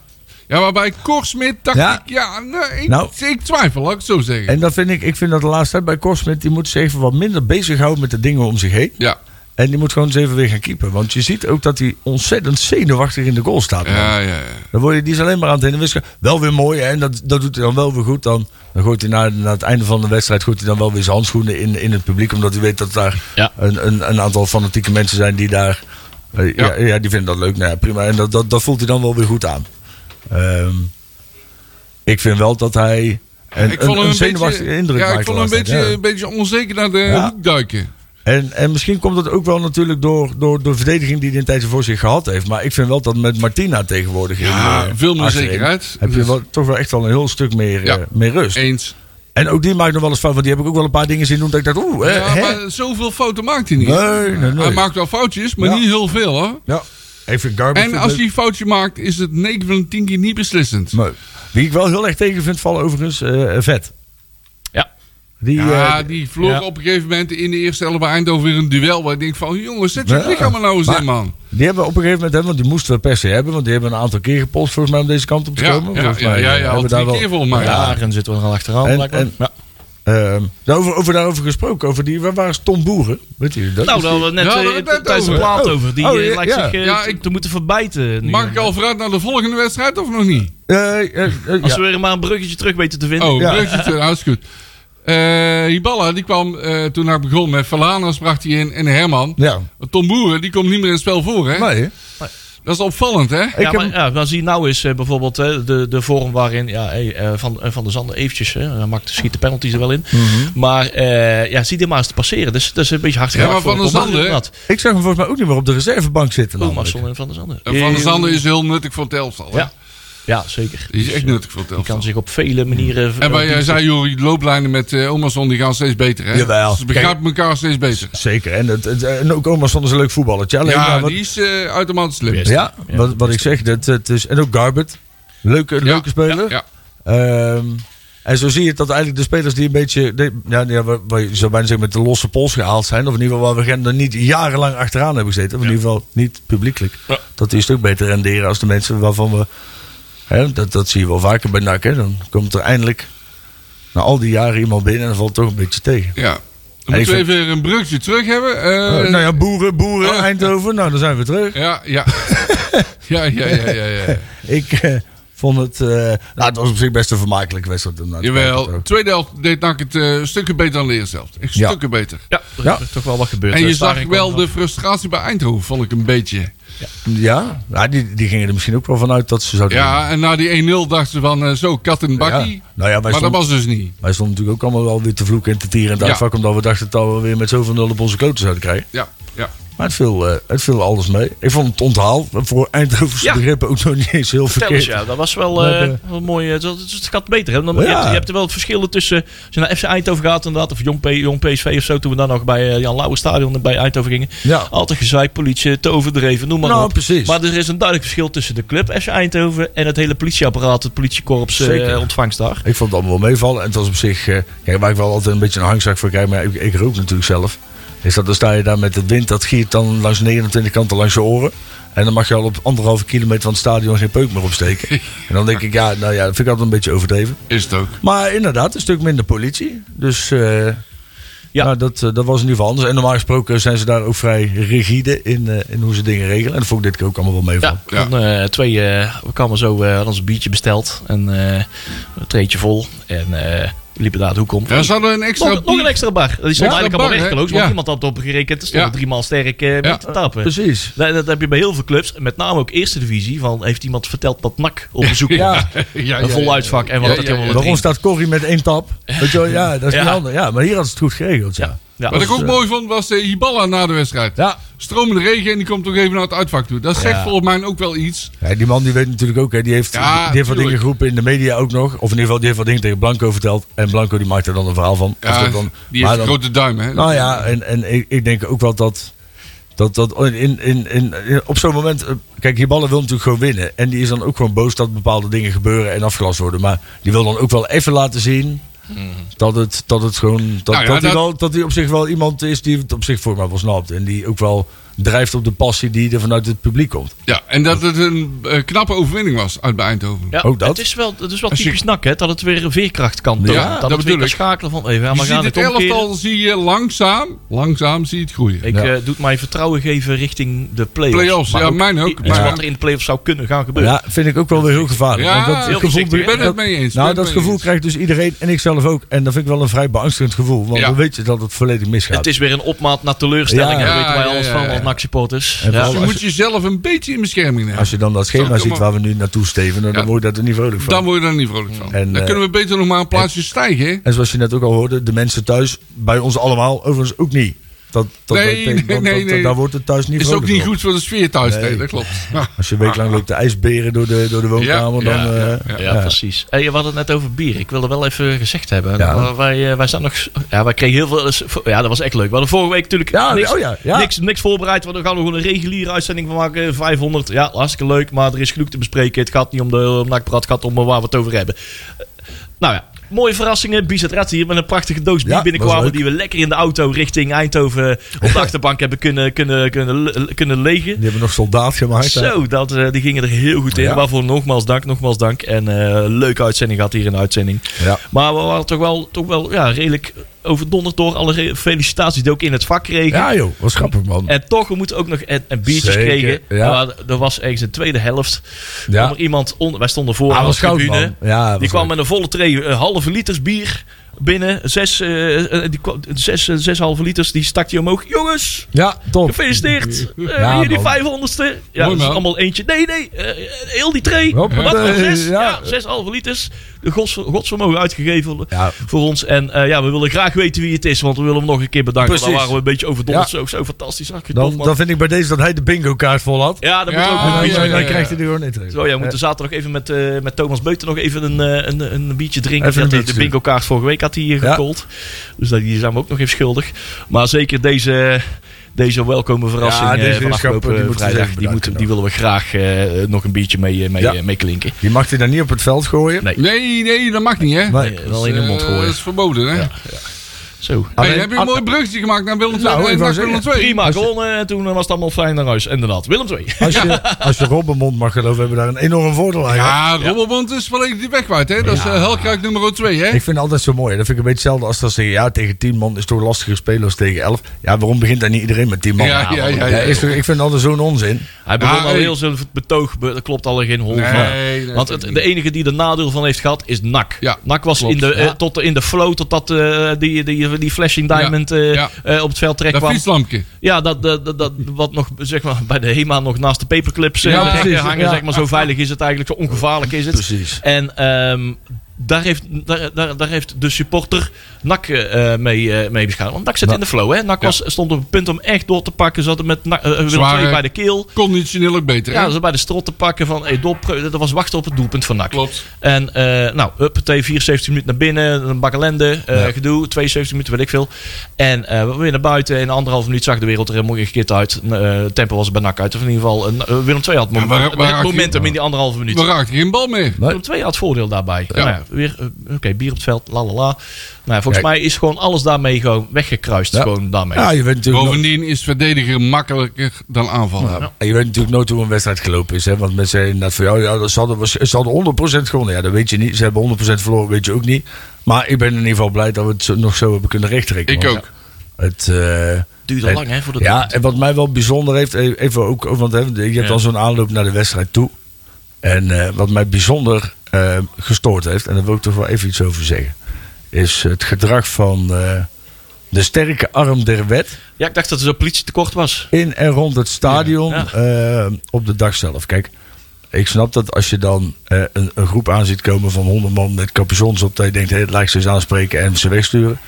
Ja, maar bij Korsmit dacht Ja. ik, ja, nee, ik, Nou. ik twijfel, laat ik het zo zeggen. En dat vind ik, ik vind dat de laatste tijd bij Korsmit, die moet zich even wat minder bezighouden met de dingen om zich heen. ja, En die moet gewoon eens even weer gaan keepen. Want je ziet ook dat hij ontzettend zenuwachtig in de goal staat. man. ja, ja. ja. Dan word je, die is alleen maar aan het heen en wisselen. Wel weer mooi, hè? En dat, dat doet hij dan wel weer goed. Dan, dan gooit hij na, na het einde van de wedstrijd gooit hij dan wel weer zijn handschoenen in, in het publiek. Omdat hij weet dat daar Ja. een, een, een aantal fanatieke mensen zijn die daar. eh, ja. Ja. Ja, die vinden dat leuk. Nou ja, prima. En dat, dat, dat voelt hij dan wel weer goed aan. Ehm, ik vind wel dat hij een, ik vond een, hem een een zenuwachtige beetje, indruk ja, ik vond hem een beetje, een beetje onzeker naar de Ja. hoek duiken. En, en misschien komt het ook wel natuurlijk door, door, de verdediging die hij een tijdje voor zich gehad heeft. Maar ik vind wel dat met Martina tegenwoordig. Ja, in, eh, veel meer zekerheid. Heb je Dus- wel, toch wel echt wel een heel stuk meer, Ja. eh, meer rust. Eens. En ook die maakt nog wel eens fout. Want die heb ik ook wel een paar dingen zien doen. Dat ik dacht, oeh, hè, ja, hè? maar zoveel fouten maakt hij niet. Nee, nee, nee. Hij maakt wel foutjes, maar Ja. niet heel veel hoor. Ja. Even garbage. En als hij een foutje maakt, is het 9 van de 10 keer niet beslissend. Nee. Wie ik wel heel erg tegen vind vallen overigens, eh, vet. Ja. Die, Ja, eh, die vloog ja. op een gegeven moment in de eerste helft bij Eindhoven weer een duel. Waar ik denk van, jongens, zet je Ja. lichaam er nou eens Maar- in, man. die hebben op een gegeven moment, hè, want die moesten we per se hebben. Want die hebben een aantal keer gepost volgens mij om deze kant op te Ja, komen. ja, ja, ja, eh, ja, al drie keer volgens mij. Ja, en zitten we er al achteraan. En- ja. Ehm, daarover, over daarover gesproken, over die, waar waren Tom Boeren? Weet je dat? Nou, Is daar die- hadden we net Ja, eh, we het net tijdens de plaat Oh. over. Die Oh, eh, ja, lijkt ja. zich Ja, te- ik- te moeten verbijten. nu. Mag ik al vooruit naar de volgende wedstrijd of nog niet? Als we weer maar een bruggetje terug weten te vinden. Oh, bruggetje, nou is goed. Eh Hiballa, die kwam eh, toen ik begon met Valanas bracht hij in en Herman. ja. Tom Boeren, die komt niet meer in het spel voor, hè? Nee, Dat is opvallend, hè? ik ja, heb maar, ja, dan zie je nou eens eh, bijvoorbeeld de, de vorm waarin ja, hey, eh, van, van de Zanden eventjes, hè, hij maakt, schiet de penalties er wel in. Mhm. Maar eh, ja, zie dit maar eens te passeren. Dus dat is een beetje hard Ja, maar Van der Zanden- Ik zag hem volgens mij ook niet meer op de reservebank zitten. Oh, en Van der Zanden. En Van der Zanden is heel nuttig voor hè? Ja, ja, zeker. Die is echt nuttig voor het Die elftal. kan zich op vele manieren... En waar eh, jij zei, Jori, de looplijnen met eh Omerson die gaan steeds beter, hè? Jawel. Ze begrijpen elkaar steeds beter. Zeker. En, het, het- en ook Omas is een leuk voetballertje. Alleen, Ja, wat, die is eh uitermate slim. Best. ja, Ja, wat, wat ik zeg, dat, het is, en ook Garbert. Leuke, Ja, leuke speler. Ja, Ehm, en zo zie je dat eigenlijk de spelers die een beetje, de, ja, ja, waar, waar je zou bijna zeggen met de losse pols gehaald zijn, of in ieder geval waar we er niet jarenlang achteraan hebben gezeten, of in ieder geval niet publiekelijk, Ja. dat die een stuk beter renderen als de mensen waarvan we, hè, dat, dat zie je wel vaker bij NAC, hè, dan komt er eindelijk na al die jaren iemand binnen en dan valt het toch een beetje tegen. ja. Dan moeten we even een brugje terug hebben. Eh, Eh, nou ja, boeren, boeren, oh. Eindhoven, nou dan zijn we terug. ja, ja. ja, ja, ja, ja, ja. Ik eh, vond het, eh, nou het was op zich best een vermakelijke wedstrijd. om naar te kijken Jawel, tweede helft deed NAC het eh, stukken beter dan de eerste helft. Echt Ja. stukken beter. Ja, er Ja. toch wel wat gebeurd. En je zag wel de frustratie bij Eindhoven, vond ik een beetje. Ja, nou, die, die gingen er misschien ook wel vanuit dat ze zouden Ja, en na die 1-0 dachten ze van, eh, zo, kat en bakkie. Ja. Nou ja, maar dat was dus niet. wij stonden natuurlijk ook allemaal wel weer te vloeken en te tieren in het Ja. Omdat we dachten dat we weer met zoveel nul op onze kloten zouden krijgen. Ja, ja. Maar het viel, eh, het viel alles mee. Ik vond het onthaal voor Eindhovense Ja. begrippen ook nog niet eens heel eens, verkeerd. ja, dat was wel, We eh, hebben- wel mooi. eh, Het, gaat beter. Hè? Dan, Ja. je, hebt, je hebt er wel het verschil tussen. Als je naar FC Eindhoven gaat, inderdaad, of Jong, P, Jong PSV of zo, toen we dan nog bij eh, Jan Lauwer Stadion bij Eindhoven gingen. Ja. Altijd gezeik, politie, te overdreven, noem maar Nou, op. precies. Maar er is een duidelijk verschil tussen de club FC Eindhoven en het hele politieapparaat, het politiekorps eh, Zeker. ontvangst daar. Ik vond het allemaal wel meevallen. En het was op zich... eh, kijk, waar ik wel altijd een beetje een hangzak voor krijg, maar ik, ik rook natuurlijk zelf. Is dat dan sta je daar met het wind, dat giert dan langs 29 kanten langs je oren. En dan mag je al op anderhalve kilometer van het stadion geen peuk meer opsteken. en dan denk ik, ja, nou ja, dat vind ik altijd een beetje overdreven. Is het ook. Maar inderdaad, een stuk minder politie. Dus eh, Ja. nou, dat, eh, dat was in ieder geval anders. En normaal gesproken zijn ze daar ook vrij rigide in, eh, in hoe ze dingen regelen. En dat vond ik dit keer ook allemaal wel. Ja, Ja. Dan, eh, twee, eh, we kwamen zo, eh, hadden ons een biertje besteld en eh, een treetje vol. En eh, liepen daar de hoek om. Ja, ze hadden een extra... nog, nog een extra bar. Die stond eigenlijk allemaal werkeloos, want Ja. iemand had op gerekend. Er stonden Ja. drie maal sterk eh mee Ja. te tappen. Precies. Dat, dat heb je bij heel veel clubs, met name ook eerste divisie. Van, heeft iemand verteld dat NAC op bezoek Ja. ja, Een vol uitvak en wat Ja, dat ja, helemaal Waarom staat Corrie met één tap? Weet je wel, ja, dat is Ja. niet anders. Ja, maar hier had ze het goed geregeld. Ja. Ja. Wat ik ook eh, mooi vond, was de Hiballa na de wedstrijd. Ja. Stromende regen en die komt toch even naar het uitvak toe. Dat zegt Ja. volgens mij ook wel iets. Ja, die man die weet natuurlijk ook, hè, die heeft, Ja, die heeft wat tuurlijk. dingen geroepen in de media ook nog. Of in ieder geval, die heeft wat dingen tegen Blanco verteld. En Blanco die maakt er dan een verhaal van. Ja, dan, die heeft een dan- grote duim, hè? Nou ja, en, en ik, ik denk ook wel dat. Dat, dat in, in, in, op zo'n moment. eh, Kijk, die ballen wil natuurlijk gewoon winnen. En die is dan ook gewoon boos dat bepaalde dingen gebeuren en afgelast worden. Maar die wil dan ook wel even laten zien. Dat het, dat het gewoon. Dat, Nou ja, dat, hij wel, dat hij op zich wel iemand is die het op zich voor mij wel snapt. En die ook wel drijft op de passie die er vanuit het publiek komt. Ja, en dat het een eh, knappe overwinning was uit bij Eindhoven. Ja, Ook dat. Het is wel, het is wel typisch NAC, hè, dat het weer een veerkracht kan Ja, dat dat het weer kan ik. schakelen van even, ja, Je maar ziet gaan het elftal zie je langzaam, langzaam zie je het groeien. Ik Ja. eh, doet mij vertrouwen geven richting de play-offs. Ja, mijn ook. Iets Maar- wat er in de play-offs zou kunnen gaan gebeuren. Ja, vind ik ook wel weer heel gevaarlijk. Ja, Want dat heel gevoel? Ik ben het mee eens. Nou, dat gevoel eens. krijgt dus iedereen en ik zelf ook. En dat vind ik wel een vrij beangstigend gevoel. Want Ja. dan weet je dat het volledig misgaat. Het is weer een opmaat naar teleurstelling. Daar weten wij alles van ja. En NAC-supporters. Ja. Dus je moet jezelf een beetje in bescherming nemen. Als je dan dat schema ziet waar we nu naartoe stevenen, dan Ja. word je daar niet vrolijk van. Dan word je er niet vrolijk van. En, dan eh, kunnen we beter nog maar een plaatsje stijgen. hè? En zoals je net ook al hoorde, de mensen thuis, bij ons allemaal, overigens ook niet. Dat, dat, Nee, dat- nee, want nee, dat- nee. Daar wordt het thuis niet Is ook niet goed voor de sfeer thuis. Nee. Nee, dat klopt. Ja. Als je weeklang loopt de ijsberen door de, door de woonkamer, Ja, dan... ja, eh, ja, ja. Ja, precies. Hey, we hadden het net over bier. Ik wilde wel even gezegd hebben. Ja. Nou, Wij, eh, wij staan nog. Ja, wij kregen heel veel. Ja, dat was echt leuk. We hadden vorige week natuurlijk Ja, niks, oh ja, ja. Niks, niks voorbereid. We gaan er gewoon een reguliere uitzending van maken. 500. Ja, hartstikke leuk. Maar er is genoeg te bespreken. Het gaat niet om de om. Het gaat om waar we het over hebben. Eh, Nou ja. Mooie verrassingen. Bizet hier met een prachtige doos bier Ja, binnenkwamen. Die we lekker in de auto richting Eindhoven op de achterbank hebben kunnen, kunnen, kunnen, kunnen legen. Die hebben nog soldaat gemaakt. Zo, dat, eh, die gingen er heel goed in. Ja. Waarvoor nogmaals dank, nogmaals dank. En eh, leuke uitzending gehad hier in de uitzending. Ja. Maar we waren toch wel, toch wel ja, redelijk overdonderd door alle felicitaties die ook in het vak kregen. ja joh, was grappig man. En toch, we moeten ook nog een, een biertjes Zeker, kregen. ja. Maar er was ergens de tweede helft. Ja. iemand onder, wij stonden voor Ah, aan de tribune. Ja, die kwam leuk. met een volle tray eh, halve liters bier binnen. Zes, eh, die, zes, eh, zes halve liters. Die stak hij omhoog. Jongens, Ja, top. gefeliciteerd. Ja, hier die man. vijfhonderdste. Ja, Mooi, dat is allemaal eentje. Nee, nee. heel die tray. Hoppatee, Wat zes? Ja. ja. zes halve liters. De gods, godsvermogen uitgegeven Ja. voor ons. En ja, we willen graag weten wie het is. Want we willen hem nog een keer bedanken. Precies. Daar waren we een beetje overdonderd. Zo, zo fantastisch. Ach, tof, Dan, dan vind ik bij deze dat hij de bingo kaart vol had. Ja, dat moet ook een dan, dan ja. krijgt hij er gewoon terug. Zo, ja, we moeten zaterdag even met, met Thomas Beuten nog even een, eh, een, een biertje drinken. Even had een de- bingo kaart vorige week had hij hier Ja. gecallt. Dus dat- die zijn we ook nog even schuldig. Maar zeker deze, deze welkome verrassing Ja, eh, deze van afgelopen die moeten we vrijdag. Die, moeten, die willen we graag eh, nog een biertje mee, eh, mee, Ja. eh, mee klinken. Je mag die dan niet op het veld gooien. Nee. Nee, nee, dat mag niet, hè? Nee. Nee, wel in de mond Eh, gooien. Dat is verboden, hè? Zo. Hey, Alleen- heb je een mooi bruggetje gemaakt naar Willem II? Nou, en Willem II? Prima, gewonnen. En toen was het allemaal fijn naar huis. Inderdaad. Willem 2. Als je, als je Robbenmond mag geloven, hebben we daar een enorm voordeel aan. Ja, Robbelbond is volledig die weg kwijt, hè? Dat is uh, Helkruik nummer 2, hè? Ik vind het altijd zo mooi. Dat vind ik een beetje hetzelfde als dat ze zeggen, ja, tegen 10 man is toch lastiger spelen als tegen 11. Ja, waarom begint dan niet iedereen met 10 man? Ja, ja, ja, ja. is toch, ik vind het altijd zo'n onzin. Hij begon Ja, al heel zijn betoog. be- Dat klopt al geen hol Nee, van. Want de enige die er nadeel van heeft gehad is NAC. Ja, NAC was klopt. in de, eh, Ja. tot in de flow totdat eh, die, die, die flashing diamond eh, ja. eh, op het veld Dat kwam. fietslampje. Ja, dat, dat, dat, dat- wat nog zeg maar, bij de HEMA nog naast de paperclips eh, Ja, precies, hangen. ja. Zeg maar, zo veilig is het eigenlijk, zo ongevaarlijk is het. Precies. En ehm, daar, heeft, daar, daar, daar heeft de supporter NAC eh, mee, eh, mee beschadigd. Want NAC zit in de flow. Hè? NAC was, stond op het punt om echt door te pakken. Zat er met NAC, eh, Willem II bij de keel. Conditioneel ook beter, Ja, ze bij de strot te pakken van hey, Dop, dat was wachten op het doelpunt van NAC. Klopt. En eh nou, huppatee, 74 minuten naar binnen, een bak ellende, eh, Ja. gedoe, 72 minuten, weet ik veel. En eh, we weer naar buiten. In anderhalf minuut zag de wereld er helemaal gekit uit. Eh tempo was er bij NAC uit. Of in ieder geval, Willem II had mom- Ja, waar- waar het had je- momentum in die anderhalve minuut. We raakten geen bal meer. Nee. Willem II had voordeel daarbij. Ja. Weer, eh, oké, bier op het veld, la la la. Nou, volgens Kijk. mij is gewoon alles daarmee gewoon weggekruist. Ja. Gewoon daarmee. Ja, je Bovendien is verdedigen makkelijker dan aanvallen. ja, je weet natuurlijk nooit hoe een wedstrijd gelopen is. Hè? Want mensen zeggen inderdaad van, ja, ja, ze hadden, ze hadden 100% gewonnen. Ja, dat weet je niet. Ze hebben 100% verloren, weet je ook niet. Maar ik ben in ieder geval blij dat we het nog zo hebben kunnen rechttrekken. Ik ook. Het, eh, Duurde en- lang hè, voor de Ja, en wat mij wel bijzonder heeft, e- even ook, want hè, je hebt Ja. dan zo'n aanloop naar de wedstrijd toe. En eh, wat mij bijzonder eh, gestoord heeft, en daar wil ik toch wel even iets over zeggen, is het gedrag van eh, de sterke arm der wet Ja, ik dacht dat er zo'n politietekort was. in en rond het stadion Ja. eh, op de dag zelf. Kijk, ik snap dat als je dan een, een groep aan ziet komen van 100 man met capuchons op, dat je denkt, hé, laat ik ze eens aanspreken en ze wegsturen.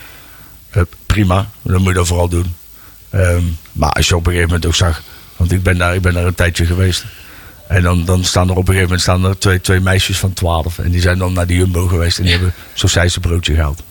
Prima, dan moet je dat vooral doen. Ehm, maar als je op een gegeven moment ook zag, want ik ben daar, ik ben daar een tijdje geweest. En dan, dan staan er op een gegeven moment staan er twee, twee meisjes van 12. En die zijn dan naar de Jumbo geweest en die hebben zo'n broodje gehaald.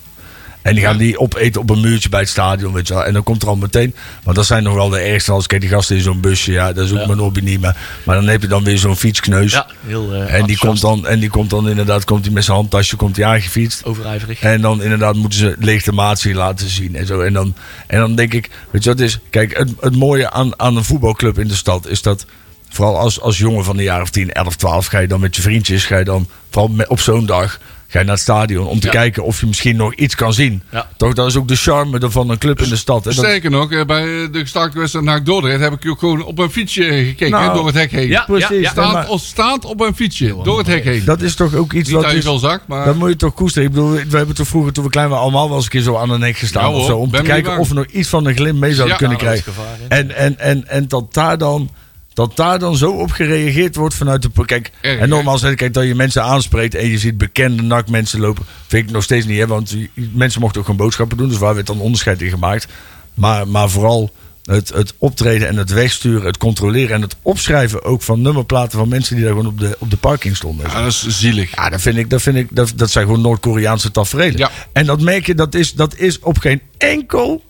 En die gaan die opeten op een muurtje bij het stadion, weet je wel. En dan komt er al meteen... Want dat zijn nog wel de ergste. Als kijk, die gasten in zo'n busje, ja, dat is ook Ja. mijn hobby niet. Maar, maar dan heb je dan weer zo'n fietskneus. Ja, heel eh, en, die komt dan, en die komt dan inderdaad komt die met zijn handtasje komt die aangefietst. overijverig. En dan inderdaad moeten ze legitimatie laten zien en zo. En dan, en dan denk ik, weet je wat is? Kijk, het, het mooie aan, aan een voetbalclub in de stad is dat... Vooral als, als jongen van een jaar of 10, 11, 12 ga je dan met je vriendjes... Ga je dan, vooral met- op zo'n dag, ga je naar het stadion... om te Ja. kijken of je misschien nog iets kan zien. Ja. Toch, dat is ook de charme van een club in de stad. Dat- Sterker nog, eh, bij de gestaakte wedstrijd naar Dordrecht heb ik ook gewoon op een fietsje eh, gekeken, Nou, door het hek heen. Ja, precies. ja, ja. Staat, maar- of staat op een fietsje, door het hek heen. Dat is toch ook iets Niet wat... dat je Is, maar... dat moet je toch koesteren. Ik bedoel, we hebben toch vroeger toen we klein waren allemaal wel eens een keer zo aan de nek gestaan. Ja, of zo, om te kijken of we nog iets van een glimp mee zouden Ja, kunnen is krijgen. gevaar. En, en, en, en dat, daar dan, dat daar dan zo op gereageerd wordt vanuit de... Kijk, Erg, en nogmaals, hè, kijk, dat je mensen aanspreekt en je ziet bekende nakmensen lopen... vind ik nog steeds niet, hè, want mensen mochten ook gewoon boodschappen doen. Dus waar werd dan onderscheid in gemaakt. Maar, maar vooral het, het optreden en het wegsturen, het controleren... en het opschrijven ook van nummerplaten van mensen die daar gewoon op de, op de parking stonden. Ja, dat is zielig. Ja, dat vind ik, dat vind ik, dat, dat zijn gewoon Noord-Koreaanse tafereelen. Ja. En dat merk je, dat is, dat is op geen enkel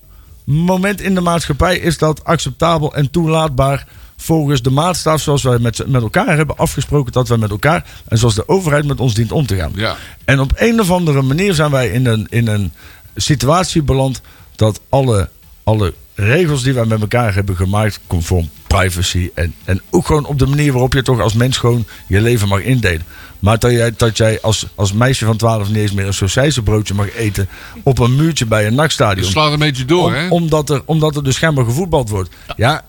moment in de maatschappij is dat acceptabel en toelaatbaar volgens de maatstaf zoals wij met, met elkaar hebben afgesproken dat wij met elkaar en zoals de overheid met ons dient om te gaan. Ja. En op een of andere manier zijn wij in een, in een situatie beland dat alle, alle regels die wij met elkaar hebben gemaakt, conform privacy en, en ook gewoon op de manier waarop je toch als mens gewoon je leven mag indelen. Maar dat jij, dat jij als, als meisje van 12 niet eens meer een sausijzenbroodje mag eten op een muurtje bij een Je nachtstadion. slaat een beetje door, Om- hè? omdat, er, omdat er dus schijnbaar gevoetbald wordt. Ja, ja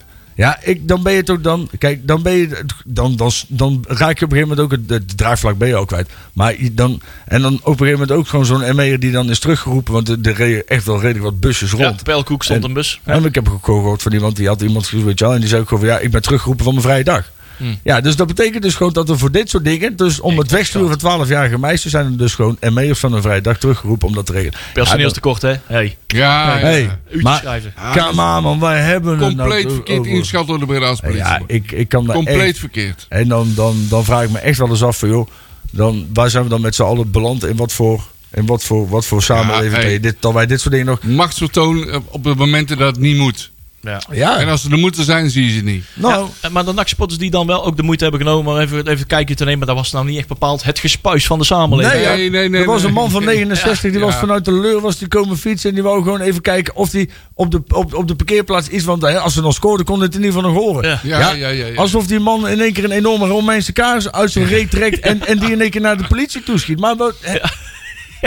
ik, dan ben je toch dan. Kijk, dan ben je. Dan, dan, dan raak je op een gegeven moment ook het, het draagvlak ben je al kwijt. Maar dan, en dan op een gegeven moment ook gewoon zo'n ME'er die dan is teruggeroepen. Want er, reden echt wel redelijk wat busjes Ja, rond. Pijlkoek stond En- een bus. En ik heb ook gehoord van iemand die had iemand gezien, weet je wel, en die zei ook gewoon van ja, ik ben teruggeroepen van mijn vrije dag. Hmm. Ja, dus dat betekent dus gewoon dat er voor dit soort dingen, dus om het wegsturen van 12-jarige meisjes, zijn er dus gewoon ME'ers van een vrije dag teruggeroepen om dat te regelen. Personeelstekort, hè? Hey, Ja, ja. Hey, maar schrijven. come on, man, wij hebben het nou Compleet verkeerd over- ingeschat door de politie. Ja, ik, ik kan daar Compleet echt- verkeerd. En dan, dan, dan vraag ik me echt wel eens af van joh, dan, waar zijn we dan met z'n allen beland in wat voor, in wat voor, wat voor samenleving hey. je dit, dat wij dit soort dingen nog... Machtsvertoon eh, op de momenten dat het niet moet. Ja. Ja, En als ze er moeten zijn, zie je ze niet. nou, Ja, maar de NAC-spotters die dan wel ook de moeite hebben genomen om even, even kijken te nemen, maar dat was nou niet echt bepaald het gespuis van de samenleving. Nee, ja. Nee, nee, nee. er was nee. een man van 69, die Ja. was vanuit de leur was die komen fietsen. En die wou gewoon even kijken of die op de, op, op de parkeerplaats iets. Want hè, als ze dan scoorden, kon het in ieder geval nog horen. Ja. Ja, ja, ja, ja. Alsof die man in één keer een enorme Romeinse kaars uit zijn reet trekt. En, en die in één keer naar de politie toeschiet. Maar hè,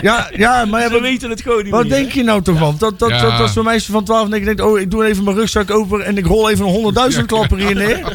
Ja, ja, maar ja, We weten het gewoon niet wat meer, denk je nou toch van? Dat, dat, Ja. dat, dat zo'n meisje van 12 en ik denkt: Oh, ik doe even mijn rugzak open. En ik rol even een 100.000 klapper hier neer.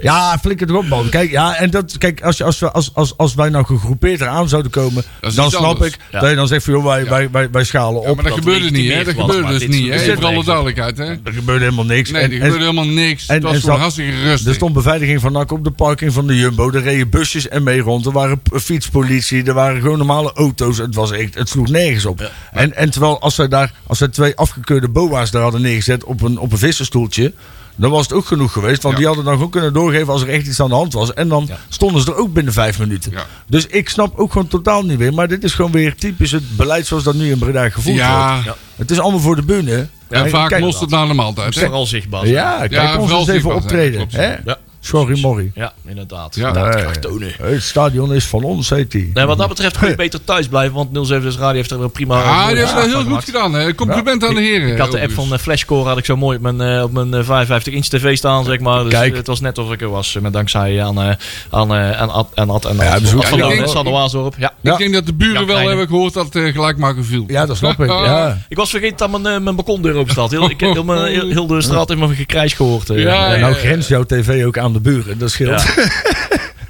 Ja, flikker toch op, man. Kijk, ja, en dat, kijk als, je, als, we, als, als, als wij nou gegroepeerd eraan zouden komen. Dan snap anders. ik Ja. dat je dan zegt: van, joh, wij, wij, wij, wij schalen Ja, op. maar dat, dat gebeurde niet, hè? Dat gebeurde dus niet, hè? Voor alle duidelijkheid, hè? Er gebeurde helemaal niks. Nee, er gebeurde helemaal niks. en- het was gewoon hartstikke rustig. Er stond beveiliging van NAC op de parking van de Jumbo. Er reden busjes en mee rond. Er waren fietspolitie. Er waren gewoon normale auto's. Het, was echt, het sloeg nergens op. En, en terwijl als zij daar, als zij twee afgekeurde boa's daar hadden neergezet op een, op een visserstoeltje. Dan was het ook genoeg geweest. Want Ja. die hadden dan gewoon kunnen doorgeven als er echt iets aan de hand was. En dan Ja. stonden ze er ook binnen vijf minuten. Ja. Dus ik snap ook gewoon totaal niet meer. Maar dit is gewoon weer typisch het beleid zoals dat nu in Breda gevoerd Ja, wordt. ja. Het is allemaal voor de bühne. en vaak lost het na de maaltijd, hè? Vooral zichtbaar. Ja, kijk Ja, ons eens even optreden. hè? Ja. Sorry, Morrie. Ja, inderdaad. Ja. Dat Nee. graag tonen. Het stadion is van ons, heet hij. Nee, wat dat betreft kun je beter thuis blijven, want 076 Radio heeft er een prima... Ah, die heeft wel zaak heel goed gedaan, hè? Compliment aan de heren. Ik had de app van eh, Flashcore had ik zo mooi op mijn, eh, op mijn eh, 55 inch tv staan, zeg maar. Dus Kijk. het was net alsof ik er was. eh, Met dankzij aan, eh, aan, eh, aan Ad en Ad en Ja, Ad. bezoek. Ad van Ja, ik denk- Sander Waasdorp. Ja. Ja. Ik denk dat de buren Ja, wel hebben gehoord dat het gelijkmaker viel. Ja, dat snap ik. Ja. Ik was vergeten dat mijn, eh, mijn balkondeur open staat. Heel, ik, heel, mijn- heel, heel de straat heeft me gekrijs gehoord. eh. Ja, En ja. nou grenst jouw tv ook aan de buren. Dat scheelt. Ja.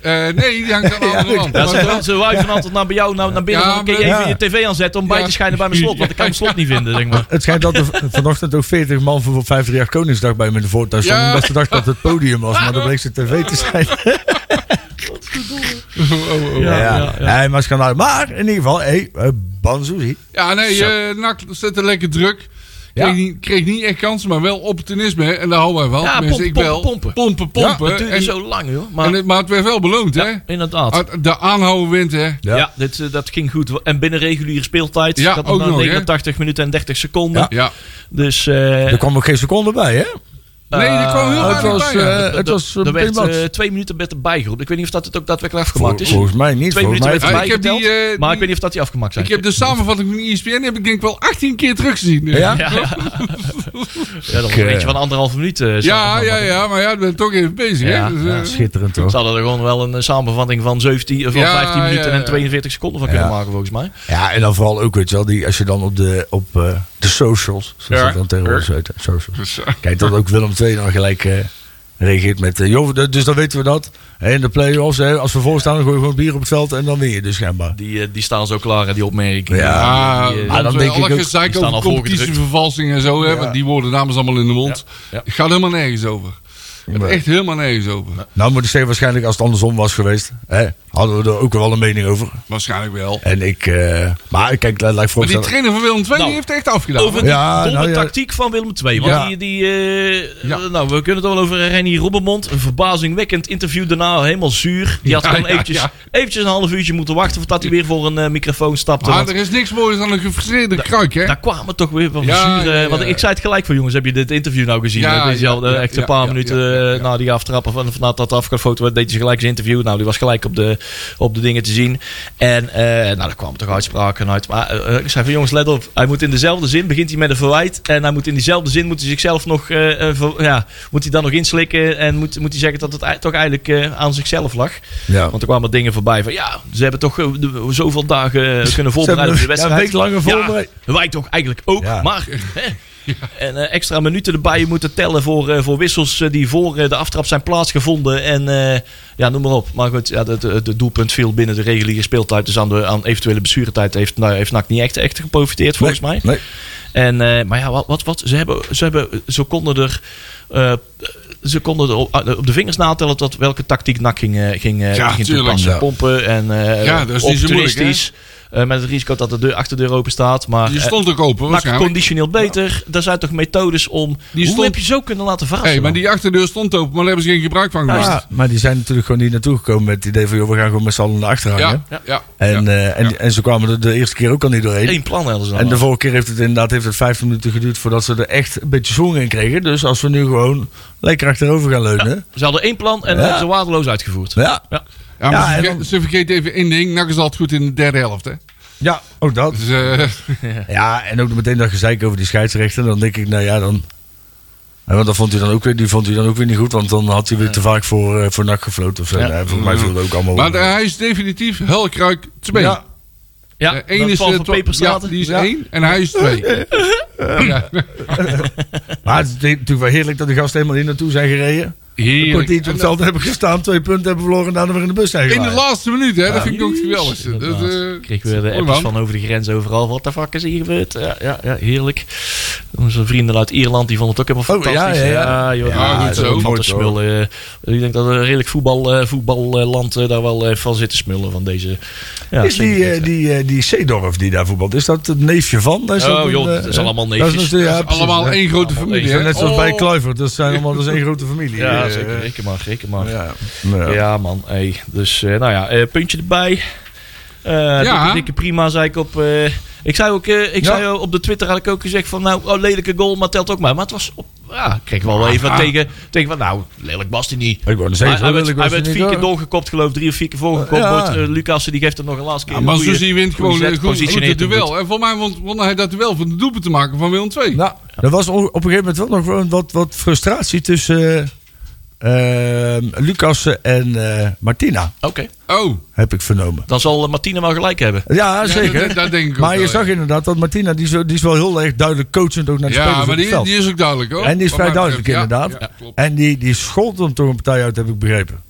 Eh, nee, die hangt aan de andere kant. Ja, ze, ze wuiven altijd naar bij jou naar, naar binnen. Ja, dan kun je even Ja. je tv aanzetten om bij te schijnen bij mijn slot. Want ik kan mijn slot niet vinden, zeg maar. Het schijnt dat er vanochtend ook 40 man voor 538 Koningsdag bij me in de voortuin stonden. Ja. Omdat ze dachten dat het podium was. Maar dat bleek ze tv te zijn. Oh, oh, oh. Ja, Ja, ja, maar schandaal. Maar in ieder geval, hey, Banzuzi. Ja, nee, eh NAC zette lekker druk. Ja. Kreeg, niet, kreeg niet echt kansen, maar wel opportunisme. En daar houden wij wel. Ja, pompen, ik wel. pompen, Pompen, pompen. het duurde zo lang, joh. Maar, en het, maar het werd wel beloond, hè? inderdaad. De aanhouden wint, hè? Ja, dit, eh, dat ging goed. En binnen reguliere speeltijd. Ja, ook nog nog, hè? 89 minuten en 30 seconden. Ja. Ja. Dus... eh, Er kwam ook geen seconde bij, hè? Nee, die kwam heel het weinig was, bij. eh, het was er werd eh, twee minuten werd erbij geroepen. Ik weet niet of dat het ook daadwerkelijk afgemaakt is. Volgens mij niet. Twee volgens minuten ik erbij die, geteld. eh, maar ik weet niet of dat die afgemaakt zijn. Ik heb de samenvatting van ESPN heb ik denk wel 18 keer teruggezien. Ja? Ja, ja. dat was Ik, een eh, beetje van anderhalf minuut. eh, ja, ja, ja, maar ja, ik ben toch even bezig. Ja, hè? Dus, Ja, eh, schitterend toch? Ze hadden er gewoon wel een eh, samenvatting van, 17, of van Ja, 15 minuten ja, ja. en 42 seconden van kunnen Ja. maken, volgens mij. Ja, en dan vooral ook, weet je wel, die, als je dan op de, op, eh, de socials, zoals Ja. dan tegenwoordig heet, socials. dus, eh, Kijk, dat ook Willem II dan gelijk eh, reageert met, eh, joh, dus dan weten we dat. Hè, in de play-offs, hè, als we voorstaan, dan gooi je gewoon bier op het veld en dan win je dus schijnbaar. Die, die staan zo klaar, hè, die opmerkingen. Ja. Die, die, eh, Maar dan denk ik alle ook- staan over al competitievervalsing en zo, hè, Ja. die worden namens allemaal in de mond. Ja. Het gaat helemaal nergens over. Het gaat Nee. echt helemaal nergens over. Nou moet ik zeggen, waarschijnlijk als het andersom was geweest, hè, hadden we er ook wel een mening over. Waarschijnlijk wel. En ik, eh, maar kijk, laat ik Maar die trainer van Willem II Nou, heeft echt afgedaan. Over die Ja, domme nou ja. tactiek van Willem II. Want Ja. die, die eh, Ja. nou, we kunnen het wel over Rennie Robbermond. Een verbazingwekkend interview daarna, helemaal zuur. Die had Ja, gewoon ja, eventjes, ja. eventjes een half uurtje moeten wachten voordat hij weer voor een eh, microfoon stapte. Maar Want er is niks moois dan een gefrustreerde kruik, hè? daar kwamen toch weer van Ja, zure... ja, ja. Want ik zei het gelijk voor jongens, heb je dit interview nou gezien? Ja, is ja, al eh, ja, echt ja, een paar ja, minuten ja, ja, ja. eh, na die aftrappen van, vanuit dat afgefoto werd, deed hij gelijk zijn interview. Nou, die was gelijk op de, op de dingen te zien. En eh, nou, daar kwamen toch uitspraken uit. Maar eh, ik zei van jongens, let op. Hij moet in dezelfde zin, begint hij met een verwijt. En hij moet in diezelfde zin, moet hij zichzelf nog, eh, ver- ja, moet hij dan nog inslikken. En moet, moet hij zeggen dat het toch eigenlijk aan zichzelf lag. Ja. Want er kwamen dingen voorbij van ja, ze hebben toch zoveel dagen kunnen voorbereiden op de ja, een wedstrijd. week langer voorbereid. Ja, wij toch eigenlijk ook. Maar hè, en eh, extra minuten erbij moeten tellen voor, eh, voor wissels eh, die voor de aftrap zijn plaatsgevonden. En ja, noem maar op. Maar goed, ja, het, doelpunt viel binnen de reguliere speeltijd. Dus aan, de, aan eventuele blessuretijd heeft, nou, heeft NAC niet echt, echt geprofiteerd volgens mij. Nee. En, maar ja, wat, wat, wat ze, hebben, ze, hebben, ze konden er. ze konden op, de vingers natellen tot welke tactiek NAC ging, ging, Ja, ging tuurlijk. toepassen. Ja. Pompen en eh Ja, dat is niet zo moeilijk, Eh, met het risico dat de deur, achterdeur open staat. Maar Die eh, stond ook open, waarschijnlijk. conditioneel beter. Daar zijn toch methodes om. Die Hoe stond- heb je zo kunnen laten verrassen? Hey, maar die achterdeur stond open, maar daar hebben ze geen gebruik van gemaakt. Ja, maar die zijn natuurlijk gewoon niet naartoe gekomen met het idee van... Joh, we gaan gewoon met z'n allen naar achter hangen. ja, ja. En, ja. eh, en, en ze kwamen er de eerste keer ook al niet doorheen. Eén plan hadden ze dan. En de vorige keer heeft het inderdaad heeft het 15 minuten geduurd voordat ze er echt een beetje zwang in kregen. Dus als we nu gewoon lekker achterover gaan leunen. Ze hadden één plan en Ja. hebben ze waardeloos uitgevoerd. Ja, Ja. Ja, maar Ja, ze, en verge- dan- ze vergeet even één ding. NAC is altijd goed in de derde helft, hè. ja ook dat. Dus, eh, Ja, en ook meteen dat gezeik over die scheidsrechter. Dan denk ik, nou ja, dan... Want dat vond hij dan ook weer, die vond hij dan ook weer niet goed. Want dan had hij weer te vaak voor, eh, voor nak gefloten of zo. Ja. Nee, volgens mij viel het ook allemaal maar de- hij is definitief Hulkruik 2. Ja, Ja, Eh, één is to- ja, die is Ja. één en hij is twee. ja. maar het is natuurlijk wel heerlijk dat de gasten helemaal hier naartoe zijn gereden. Een Heerlijk. kwartiertje op En, het veld hebben gestaan, twee punten hebben verloren en daarna weer in de bus zijn in de laatste minuut, hè. Dat vind ik ook het geweldigste. Dat, Inderdaad. eh, Kregen we de appjes van over de grens overal. Wat de fuck is hier gebeurd? Ja, ja, ja heerlijk. Onze vrienden uit Ierland die vonden het ook helemaal Oh, ja, fantastisch. ja, ja. joh, Ja, goed is zo. van te smullen. Eh, Ik denk dat een redelijk voetbal, eh, voetballand eh, daar wel van zit te smullen van deze. Ja, is die, die, die Seedorf die daar voetbalt, is dat het neefje van? Dat is Oh, een, joh, dat is allemaal dat is neefjes. ja, dat is allemaal ja. één grote familie. Net zoals Oh. bij Kluivert, dat zijn allemaal dat is één grote familie. Ja, zeker. Reken maar, reken maar. Ja, Ja, ja. man. Hey. Dus, eh, nou ja, eh, puntje erbij. Eh Ja. dikke, dikke prima, zei ik op... eh, ik zei ook, eh, ik Ja. zei op de Twitter had ik ook gezegd van, nou, oh, lelijke goal, maar telt ook maar. Maar het was, op, ja, ik kreeg wel even Ah. tegen, tegen van, nou, lelijk was hij niet. Ik wou net Hij, zeggen, hij werd, lelijk hij was werd het vier niet, keer doorgekopt, geloof ik. Drie of vier keer voorgekopt. Ja. Wordt, Lucassen, die geeft hem nog een laatste keer. Maar Susie wint gewoon een goed, het duel. En voor mij won, won hij dat duel van de doelpunt te maken van Willem II. Nou, er was op een gegeven moment wel nog wel wat, wat frustratie tussen eh, eh, Lucassen en eh, Martina, Oké, Oh, heb ik vernomen. dan zal eh, Martine wel gelijk hebben. Ja, zeker. dat- dat denk ik ook maar je wel, zag ja. inderdaad dat Martina, die is, wel- die is wel heel erg duidelijk coachend ook naar de ja, spelers maar op het die, veld. die is ook duidelijk hoor. En die is Wat vrij duidelijk ja, inderdaad. Ja, klopt. En die, die schold hem toch een partij uit, heb ik begrepen.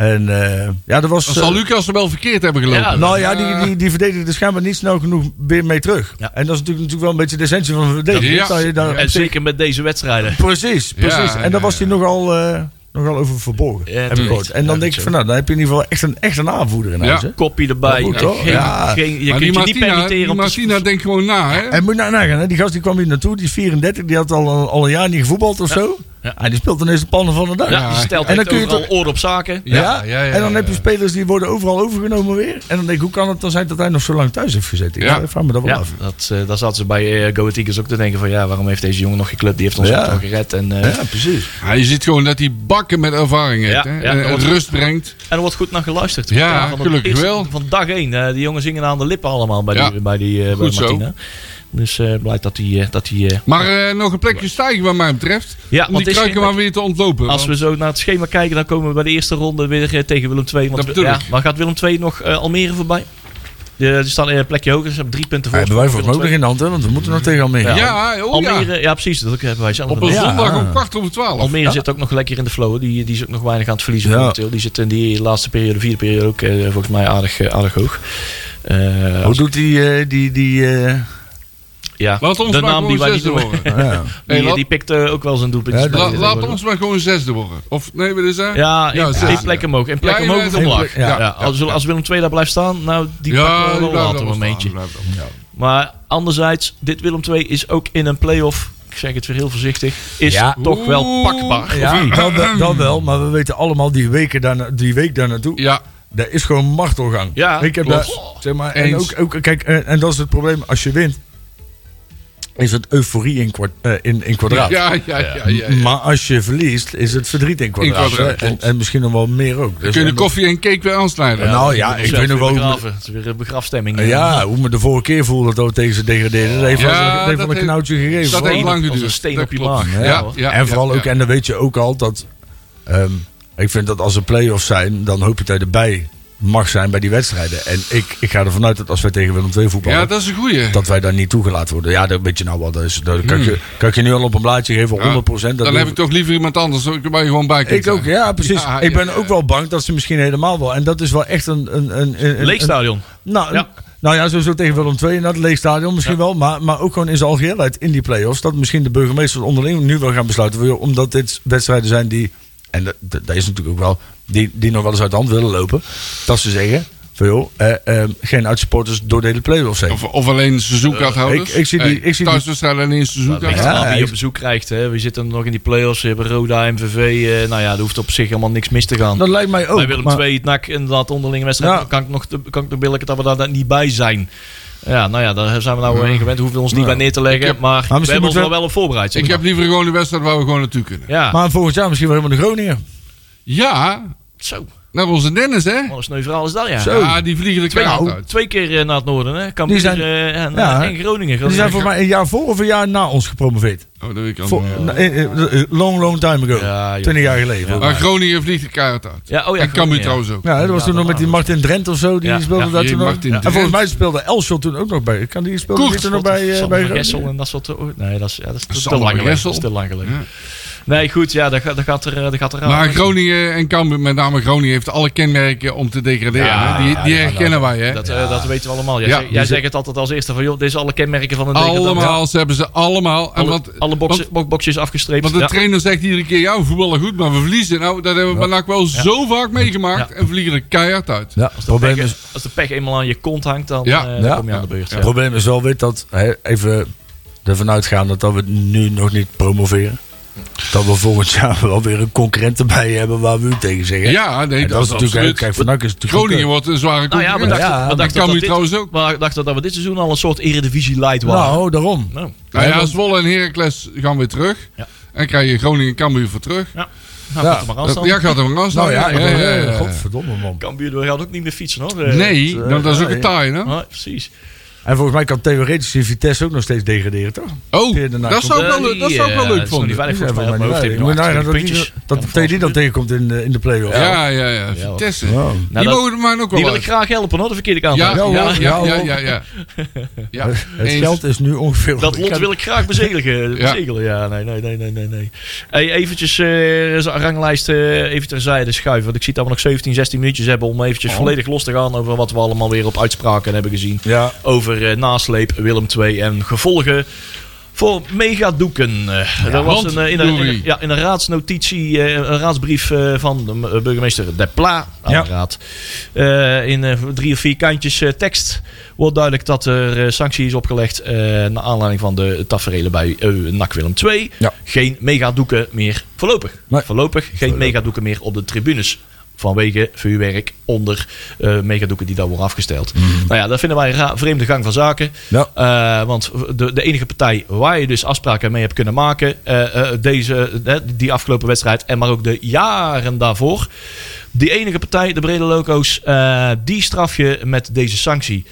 Ja. En eh, ja, dat was... Dan zal eh, Lucas er wel verkeerd hebben gelopen. Ja, nou ja, die, die, die verdedigde schijnbaar niet snel genoeg weer mee terug. Ja. En dat is natuurlijk, natuurlijk wel een beetje de essentie van een verdediger. Ja. Je daar En zeker met deze wedstrijden. Precies, precies. Ja, en daar ja, was hij ja. nogal, eh, nogal over verborgen. Ja, heb ik. En Ja, dan denk ik van nou, dan heb je in ieder geval echt een, echt een aanvoerder in Ja. huis. hè? Koppie erbij. Ja, toch? geen, Ja. geen, je maar kunt die je niet Martina, die permitteren om te Martina denkt gewoon na, hè? En moet je nou nagaan, hè? die gast die kwam hier naartoe, die is 34, die had al, al een jaar niet gevoetbald of zo. Ja. En die speelt ineens de pannen van de dag. Ja, die stelt En dan kun je toch- orde op zaken. Ja, Ja, ja, ja, en dan ja, heb je spelers die worden overal overgenomen weer. En dan denk ik, hoe kan het dan zijn dat hij nog zo lang thuis heeft gezeten? Ja. Ik vraag me dat wel Ja, af. dat, eh daar zaten ze bij eh, Go Ahead Eagles ook te denken van ja, waarom heeft deze jongen nog geen club? Die heeft ons Ja. ook al gered. En, eh, Ja, precies. Ja, je ziet gewoon dat hij bakken met ervaring heeft. Ja, hè? ja, en, rust brengt. en er wordt goed naar geluisterd. Ja, van gelukkig wel. Van dag één. eh, die jongens zingen aan de lippen allemaal bij Ja. die, bij die bij. Martina. Dus eh blijkt dat hij... eh, dat hij eh, Maar eh, nog een plekje stijgen wat mij betreft. Ja, om want die kruiken maar weer te ontlopen. als we zo naar het schema kijken, dan komen we bij de eerste ronde weer tegen Willem II. Want ja, maar gaat Willem II nog eh, Almere voorbij? Die staan een plekje hoger, ze hebben drie punten Ja, voor. hebben wij volgens mij ook nog in de hand, hè? want we moeten nog tegen Almere. Ja. ja, oh ja. Almere, ja. precies, dat hebben wij zelf Op een zondag om kwart over twaalf. Almere Ja. zit ook nog lekker in de flow. Die, die is ook nog weinig aan het verliezen Ja. momenteel. Die zit in die laatste periode, vierde periode ook eh, volgens mij aardig, aardig hoog. Eh, Hoe doet die, eh, die, die, eh, ja, Laat ons de maar naam die gewoon wij niet worden. Ja. Hey, Die, laat- die pikt eh, ook wel zijn. Ja, dit laat worden. ons maar gewoon zesde worden. Of nee, is dat? Ja, één, zesde. één plek omhoog. Één plek Ja, omhoog ja, Ja, ja. als, als Willem II daar blijft staan, nou, die ja, pakken we die wel later een momentje. die. Maar anderzijds, dit Willem II is ook in een play-off, ik zeg het weer heel voorzichtig, is Ja. toch wel pakbaar. Ja, dat, wel- dat wel, maar we weten allemaal die, weken daarna, die week daar naartoe. Ja, Dat is gewoon martelgang. Ja, ik heb daar, zeg maar, en Eens. ook, ook kijk, en, en dat is het probleem als je wint. Is het euforie in, kwart, eh, in, in kwadraat. ja, ja, ja. ja, ja. Maar als je verliest, is het verdriet in kwadraat. kwadraat, hè. en, misschien nog wel meer ook. Dus- kun je en de koffie en cake weer aansnijden. Ja, nou ja, ik weet nog weer wel. Het is weer een begrafstemming. ja, hoe me de vorige keer voelde dat we tegen ze degradeerden. Dat heeft Ja, wel, een knoutje gegeven. dat heeft lang geduurd. een steen Dat op je klopt. maag. Ja, Ja, hoor. ja, en vooral ja, ook, ja. en dan weet je ook al dat. ehm, ik vind dat als er play-offs zijn, dan hoop je dat je erbij mag zijn bij die wedstrijden. En ik, ik ga ervan uit dat als wij tegen Willem II voetballen. Ja, dat is een goeie. dat wij daar niet toegelaten worden. Ja, dat weet je nou wel. Dat, is, dat kan, ik je, kan ik je nu al op een blaadje geven, 100%. Ja, dat dan heb ik toch liever iemand anders waar je gewoon bij kunt Ik ook, ja, precies. Ja, ik ben ja, ook wel bang dat ze misschien helemaal wel. En dat is wel echt een. een, een, een Leeg stadion. een- nou, een- nou ja, sowieso tegen Willem II in dat leeg stadion misschien wel. Maar, maar ook gewoon in zijn algeheelheid in die play-offs. Dat misschien de burgemeesters onderling nu wel gaan besluiten. Omdat dit wedstrijden zijn die. En dat dat is natuurlijk ook wel. Die, die nog wel eens uit de hand willen lopen. Dat ze zeggen. Joh, eh, eh, geen uitsupporters door de hele play-offs heen. Of, of alleen seizoenkaarthouders. ik- ik zie die- ik zie die- Thuiswedstrijden alleen Dat seizoenkaart. ligt Ja, eraan wie je op bezoek krijgt. Hè. We zitten nog in die play-offs. We hebben Roda, MVV. eh, nou ja, er hoeft op zich helemaal niks mis te gaan. Dat lijkt mij ook. Bij Willem maar- II, het NAC, inderdaad, onderlinge wedstrijd. Ja. Kan ik nog, kan ik nog billijken dat we daar niet bij zijn. Ja, nou ja, daar zijn we nou heen gewend. Hoeven we ons niet Ja. bij neer te leggen. Heb- maar, we hebben ons moeten wel we- wel op voorbereid. Zeg Ik maar. heb liever gewoon een wedstrijd waar we gewoon naartoe kunnen. Ja, Maar volgend jaar misschien wel helemaal de Groningen. Ja, zo. naar onze Dennis, hè? Wat een sneu verhaal is dat, ja. Zo. Ja, die vliegen de Twee, Nou. uit. twee keer eh, naar het noorden, hè? Cambuur Die zijn- eh, en, Ja. eh, en Groningen. Die zijn voor mij een jaar voor of een jaar na ons gepromoveerd. Oh, dat weet ik Voor, allemaal. na- eh, eh, long, long time ago. Ja, joh. 20 jaar geleden. Ja. Maar Groningen vliegt de kaart uit. Ja, oh ja, en Cambuur trouwens ook. Ja, dat was Ja, toen nog dat met die Martin Drent of zo. Die Ja, speelde ja, daar die toen En volgens mij speelde Elshot toen ook nog bij. Kan die speelde toen nog bij, eh, Groningen? en dat soort... oh, Nee, dat is, ja, dat is te lang geleden. Nee, goed, ja, dat, gaat- dat gaat er, eh, dat gaat er aan. Maar Groningen en Cambuur, met name Groningen, heeft alle kenmerken om te degraderen. Ja, hè? die ja, die ja, herkennen wij, hè? Dat, eh, dat weten we allemaal. Jij, Ja, jij zit- zegt het altijd als eerste van, joh, dit is alle kenmerken van een degradant. Allemaal, ze hebben ze allemaal. En Alle, want, alle boxen, bo- boxjes afgestreept. want de Ja. trainer zegt iedere keer, ja, we voetballen goed, maar we verliezen. Nou, dat hebben we NAC wel zo vaak meegemaakt. Ja. En vliegen er keihard uit. Ja, Als het de, probleem pech, is, als de pech eenmaal aan je kont hangt, dan, Ja. eh, dan Ja. kom je aan de beurt. het probleem is wel weer dat, hè, even ervan uitgaan dat we nu nog niet promoveren. Dat we volgend jaar wel weer een concurrent erbij hebben waar we u tegen zeggen. Ja, nee, En dat, is natuurlijk, absoluut. kijk, van is natuurlijk Groningen ook, wordt een zware Nou ja, concurrent. dachten, Ja, maar dachten, Cambuur dat, dit, trouwens ook. we dachten dat we dit seizoen al een soort eredivisie light eh, waren. Nou, daarom. Nou, Nou Ja, ja, Zwolle en Heracles gaan weer terug. Ja. En krijg je Groningen en Cambuur voor terug. ja. Nou, Ja. gaat er maar aan Dat, staan. ja, gaat er maar aan staan. Nou ja, ja, ja, ja, ja. godverdomme man. Cambuur we gaan ook niet meer fietsen, hoor. Eh, Nee, eh, nou, dat is ook nee. een taai, hè? precies. En volgens mij kan theoretisch die Vitesse ook nog steeds degraderen, toch? Oh, dat zou ik wel, Eh, dat zou ik wel leuk eh, is nog niet heeft niet hij nog 28 dat dat die dan tegenkomt in de, in de play-off. Ja, ja, ja. Ja, Vitesse. Nou, Die dat- mogen mij ook wel Die wil ik graag helpen, hoor. De verkeerde kant. Ja, ja, ja, ja, ja, hoor. ja, ja. Ja, Het eens. geld is nu ongeveer... Dat lot wil ik graag bezegelen. Ja. bezegelen. Ja, nee, nee, nee, nee, nee. Hey, eventjes eh ranglijst eh, even terzijde schuiven. Want ik zie dat we nog 17, 16 minuutjes hebben om eventjes Oh. volledig los te gaan over wat we allemaal weer op uitspraken hebben gezien. Ja, Over eh, nasleep, Willem II en gevolgen voor megadoeken. Eh er was een, eh, in, een, ja, in een raadsnotitie, een raadsbrief van de burgemeester De Pla aan Ja. de raad. In drie of vier kantjes tekst wordt duidelijk dat er sanctie is opgelegd naar aanleiding van de taferelen bij eh NAC Willem II. Ja. Geen megadoeken meer voorlopig. Nee. Voorlopig geen megadoeken meer op de tribunes. Vanwege vuurwerk onder eh megadoeken die daar worden afgesteld. Mhm. Nou ja, dat vinden wij een vreemde gang van zaken. Ja. Eh, want de, de enige partij waar je dus afspraken mee hebt kunnen maken, eh, deze, die afgelopen wedstrijd en maar ook de jaren daarvoor. Die enige partij, de brede loco's, die straf je met deze sanctie.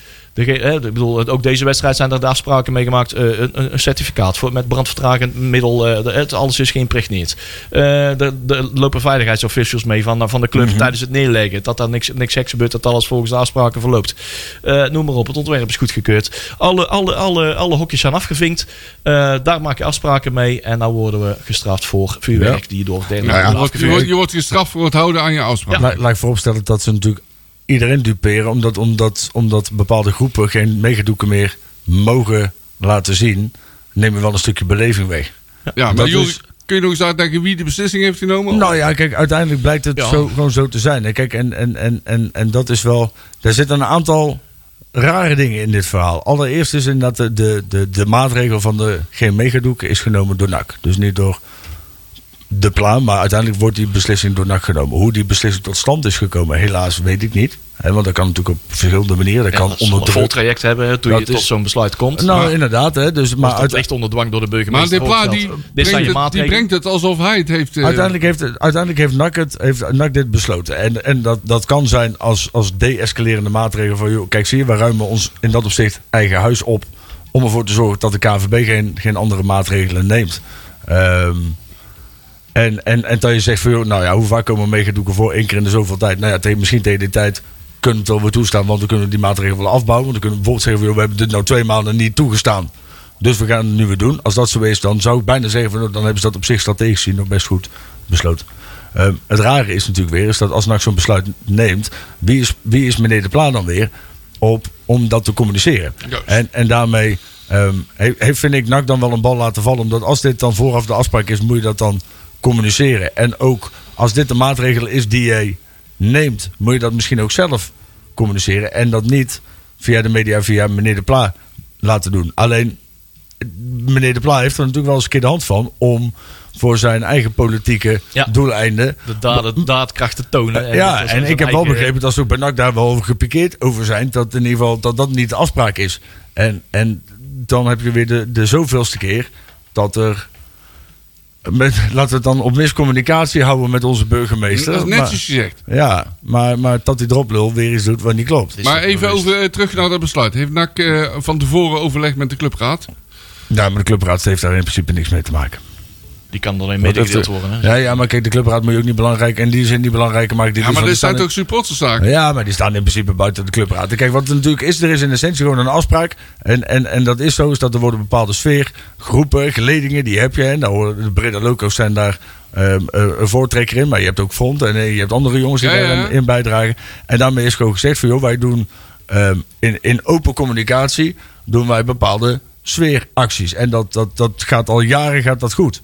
De, eh, ik bedoel, ook deze wedstrijd zijn er de afspraken mee gemaakt. eh, een, certificaat voor, met brandvertragend middel. eh, de- het, alles is geïmpregneerd. Eh er lopen veiligheidsofficials mee van, van de club tijdens het neerleggen. Dat daar niks, niks geks gebeurt. Dat alles volgens de afspraken verloopt. Eh, noem maar op. Het ontwerp is goedgekeurd. Alle, alle, alle, alle hokjes zijn afgevinkt. Eh, daar maak je afspraken mee. En nou worden we gestraft voor vuurwerk die door derde Nou ja, je, wordt, je, wordt, je wordt gestraft voor het houden aan je afspraak. La- laat ik vooropstellen dat ze natuurlijk iedereen duperen. Omdat, omdat, omdat bepaalde groepen geen megadoeken meer mogen laten zien, neem je wel een stukje beleving weg. Ja, maar is- kun je nog eens uitleggen wie de beslissing heeft genomen? Nou ja, kijk, uiteindelijk blijkt het Ja. zo, gewoon zo te zijn. hè. Kijk, en, en, en, en, en dat is wel. Er zitten een aantal rare dingen in dit verhaal. Allereerst is inderdaad de, de, de, de maatregel van de geen megadoeken is genomen door NAC. Dus niet door de plan, maar uiteindelijk wordt die beslissing door NAC genomen. Hoe die beslissing tot stand is gekomen, helaas weet ik niet. Hè, want dat kan natuurlijk op verschillende manieren. Dat Ja, kan onder een vol traject hebben toen Dat je tot is- zo'n besluit komt. Nou, Maar- inderdaad. Hè, dus, maar maar dat uit- ligt onder dwang door de maar burgemeester. De Pla die. Dit brengt je het, die brengt het alsof hij het heeft... eh, Uiteindelijk heeft, uiteindelijk heeft NAC, het, heeft NAC dit besloten. En, en dat, dat kan zijn als, als de-escalerende maatregel van... Joh, kijk, zie je, wij ruimen ons in dat opzicht eigen huis op... om ervoor te zorgen dat de KVB geen, geen andere maatregelen neemt. Ehm, en, en, en dat je zegt van, joh, nou ja, hoe vaak komen meegedoeken voor? Eén keer in de zoveel tijd. Nou ja, tegen, misschien tegen die tijd kunnen we het wel weer toestaan... want dan kunnen we die maatregelen wel afbouwen. Want dan kunnen we bijvoorbeeld zeggen van, joh, we hebben dit nou twee maanden niet toegestaan... Dus we gaan het nu weer doen. Als dat zo is, dan zou ik bijna zeggen: van, dan hebben ze dat op zich strategisch gezien nog best goed besloten. Ehm, het rare is natuurlijk weer is dat als NAC zo'n besluit neemt, wie is, wie is meneer De Pla dan weer op, om dat te communiceren? En, en daarmee he- heeft, vind ik NAC dan wel een bal laten vallen. Omdat als dit dan vooraf de afspraak is, moet je dat dan communiceren. En ook als dit de maatregel is die je neemt, moet je dat misschien ook zelf communiceren. En dat niet via de media, via meneer De Pla laten doen. Alleen meneer De Pla heeft er natuurlijk wel eens een keer de hand van om voor zijn eigen politieke Ja. doeleinden. De daden, daadkracht te tonen. ja, en ik heb wel eigen- begrepen dat ze ook bij NAC daar wel over gepikeerd over zijn. Dat in ieder geval dat dat niet de afspraak is. En, en dan heb je weer de, de zoveelste keer dat er. Met, laten we het dan op miscommunicatie houden met onze burgemeester. dat is Maar- netjes gezegd. ja, maar, maar dat hij erop lul weer iets doet wat niet klopt. is Maar even over, eh, terug naar dat besluit. Heeft NAC eh, van tevoren overlegd met de clubraad? Ja, maar de clubraad heeft daar in principe niks mee te maken. Die kan alleen medegedeeld worden. Hè? Ja, ja, maar kijk, de clubraad moet je ook niet belangrijk. En die zin niet belangrijker maken. Die Ja, maar die zijn staan toch supporterszaken? Ja, maar die staan in principe buiten de clubraad. Kijk, wat er natuurlijk is, er is in essentie gewoon een afspraak. En, en, en dat is zo, is dat er worden bepaalde sfeer, groepen, geledingen, die heb je. En daar horen de brede loco's zijn daar ehm, eh, een voortrekker in. Maar je hebt ook Front en eh, je hebt andere jongens die Ja, ja, ja. daarin bijdragen. En daarmee is gewoon gezegd van, joh, wij doen ehm, in, in open communicatie doen wij bepaalde sfeeracties. En dat, dat, dat gaat al jaren gaat dat goed.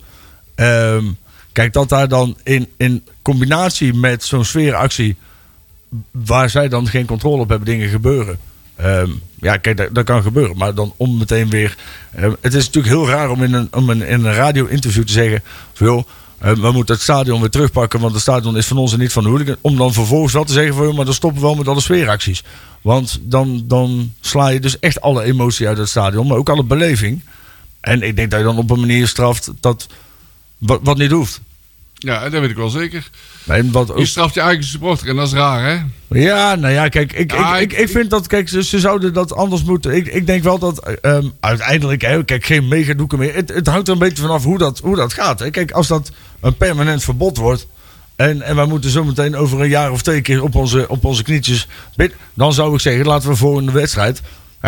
Ehm, kijk, dat daar dan in, in combinatie met zo'n sfeeractie waar zij dan geen controle op hebben, dingen gebeuren. Ehm, ja, kijk, dat, kan gebeuren. Maar dan om meteen weer. ehm, het is natuurlijk heel raar om in een, om in een radio-interview te zeggen. We moeten het stadion weer terugpakken, want het stadion is van ons en niet van de hooligan. Om dan vervolgens wel te zeggen van, maar dan stoppen we wel met alle sfeeracties. Want dan, dan sla je dus echt alle emotie uit het stadion, maar ook alle beleving. En ik denk dat je dan op een manier straft dat wat, wat niet hoeft. Ja, dat weet ik wel zeker. Nee, wat ook- Je straft je eigen supporter en dat is raar, hè? Ja, nou ja, kijk, ik, Ja, ik, ik, ik- vind dat, kijk, ze, ze zouden dat anders moeten. Ik, ik denk wel dat ehm, uiteindelijk, hè, kijk, geen megadoeken meer. Het, het hangt er een beetje vanaf hoe dat, hoe dat gaat. Hè. Kijk, als dat een permanent verbod wordt. En, en wij moeten zometeen over een jaar of twee keer op onze, op onze knietjes. Dan zou ik zeggen, laten we voor een wedstrijd.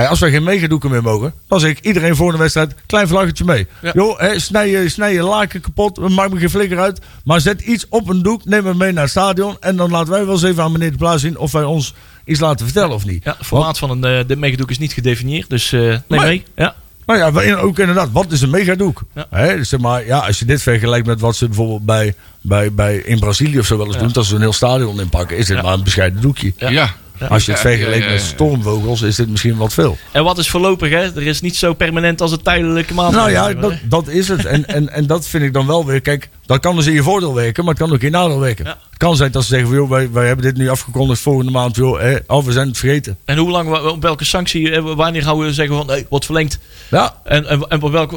Als wij geen megadoeken meer mogen, dan zeg ik iedereen voor een wedstrijd, klein vlaggetje mee. Ja. Joh, hè, snij, je, snij je laken kapot, maak me geen flikker uit. Maar zet iets op een doek, neem hem mee naar het stadion. En dan laten wij wel eens even aan meneer de Plaats zien of wij ons iets laten vertellen of niet. Ja, het formaat van een, eh, de megadoek is niet gedefinieerd, dus eh neem Maar- mee. Ja. Nou ja, ook inderdaad, wat is een megadoek? Ja. Hè, dus zeg maar, ja, als je dit vergelijkt met wat ze bijvoorbeeld bij, bij, bij in Brazilië of zo wel eens Ja. doen, dat ze een heel stadion inpakken, is dit Ja. maar een bescheiden doekje. Ja. Ja. Als je het Ja, vergelijkt ja, ja, met stormvogels, is dit misschien wat veel. En wat is voorlopig, hè? Er is niet zo permanent als het tijdelijke Nou maatregelen. ja, dat, dat is het. En, en, en dat vind ik dan wel weer. Kijk, dat kan dus in je voordeel werken, maar het kan ook in je nadeel werken. Ja. Het kan zijn dat ze zeggen: van, joh, wij, wij hebben dit nu afgekondigd volgende maand. Joh, hè, oh, we zijn het vergeten. En hoe lang, op welke sanctie, eh, wanneer gaan we zeggen van, hey, wordt verlengd? Ja, En, en, en op, welk,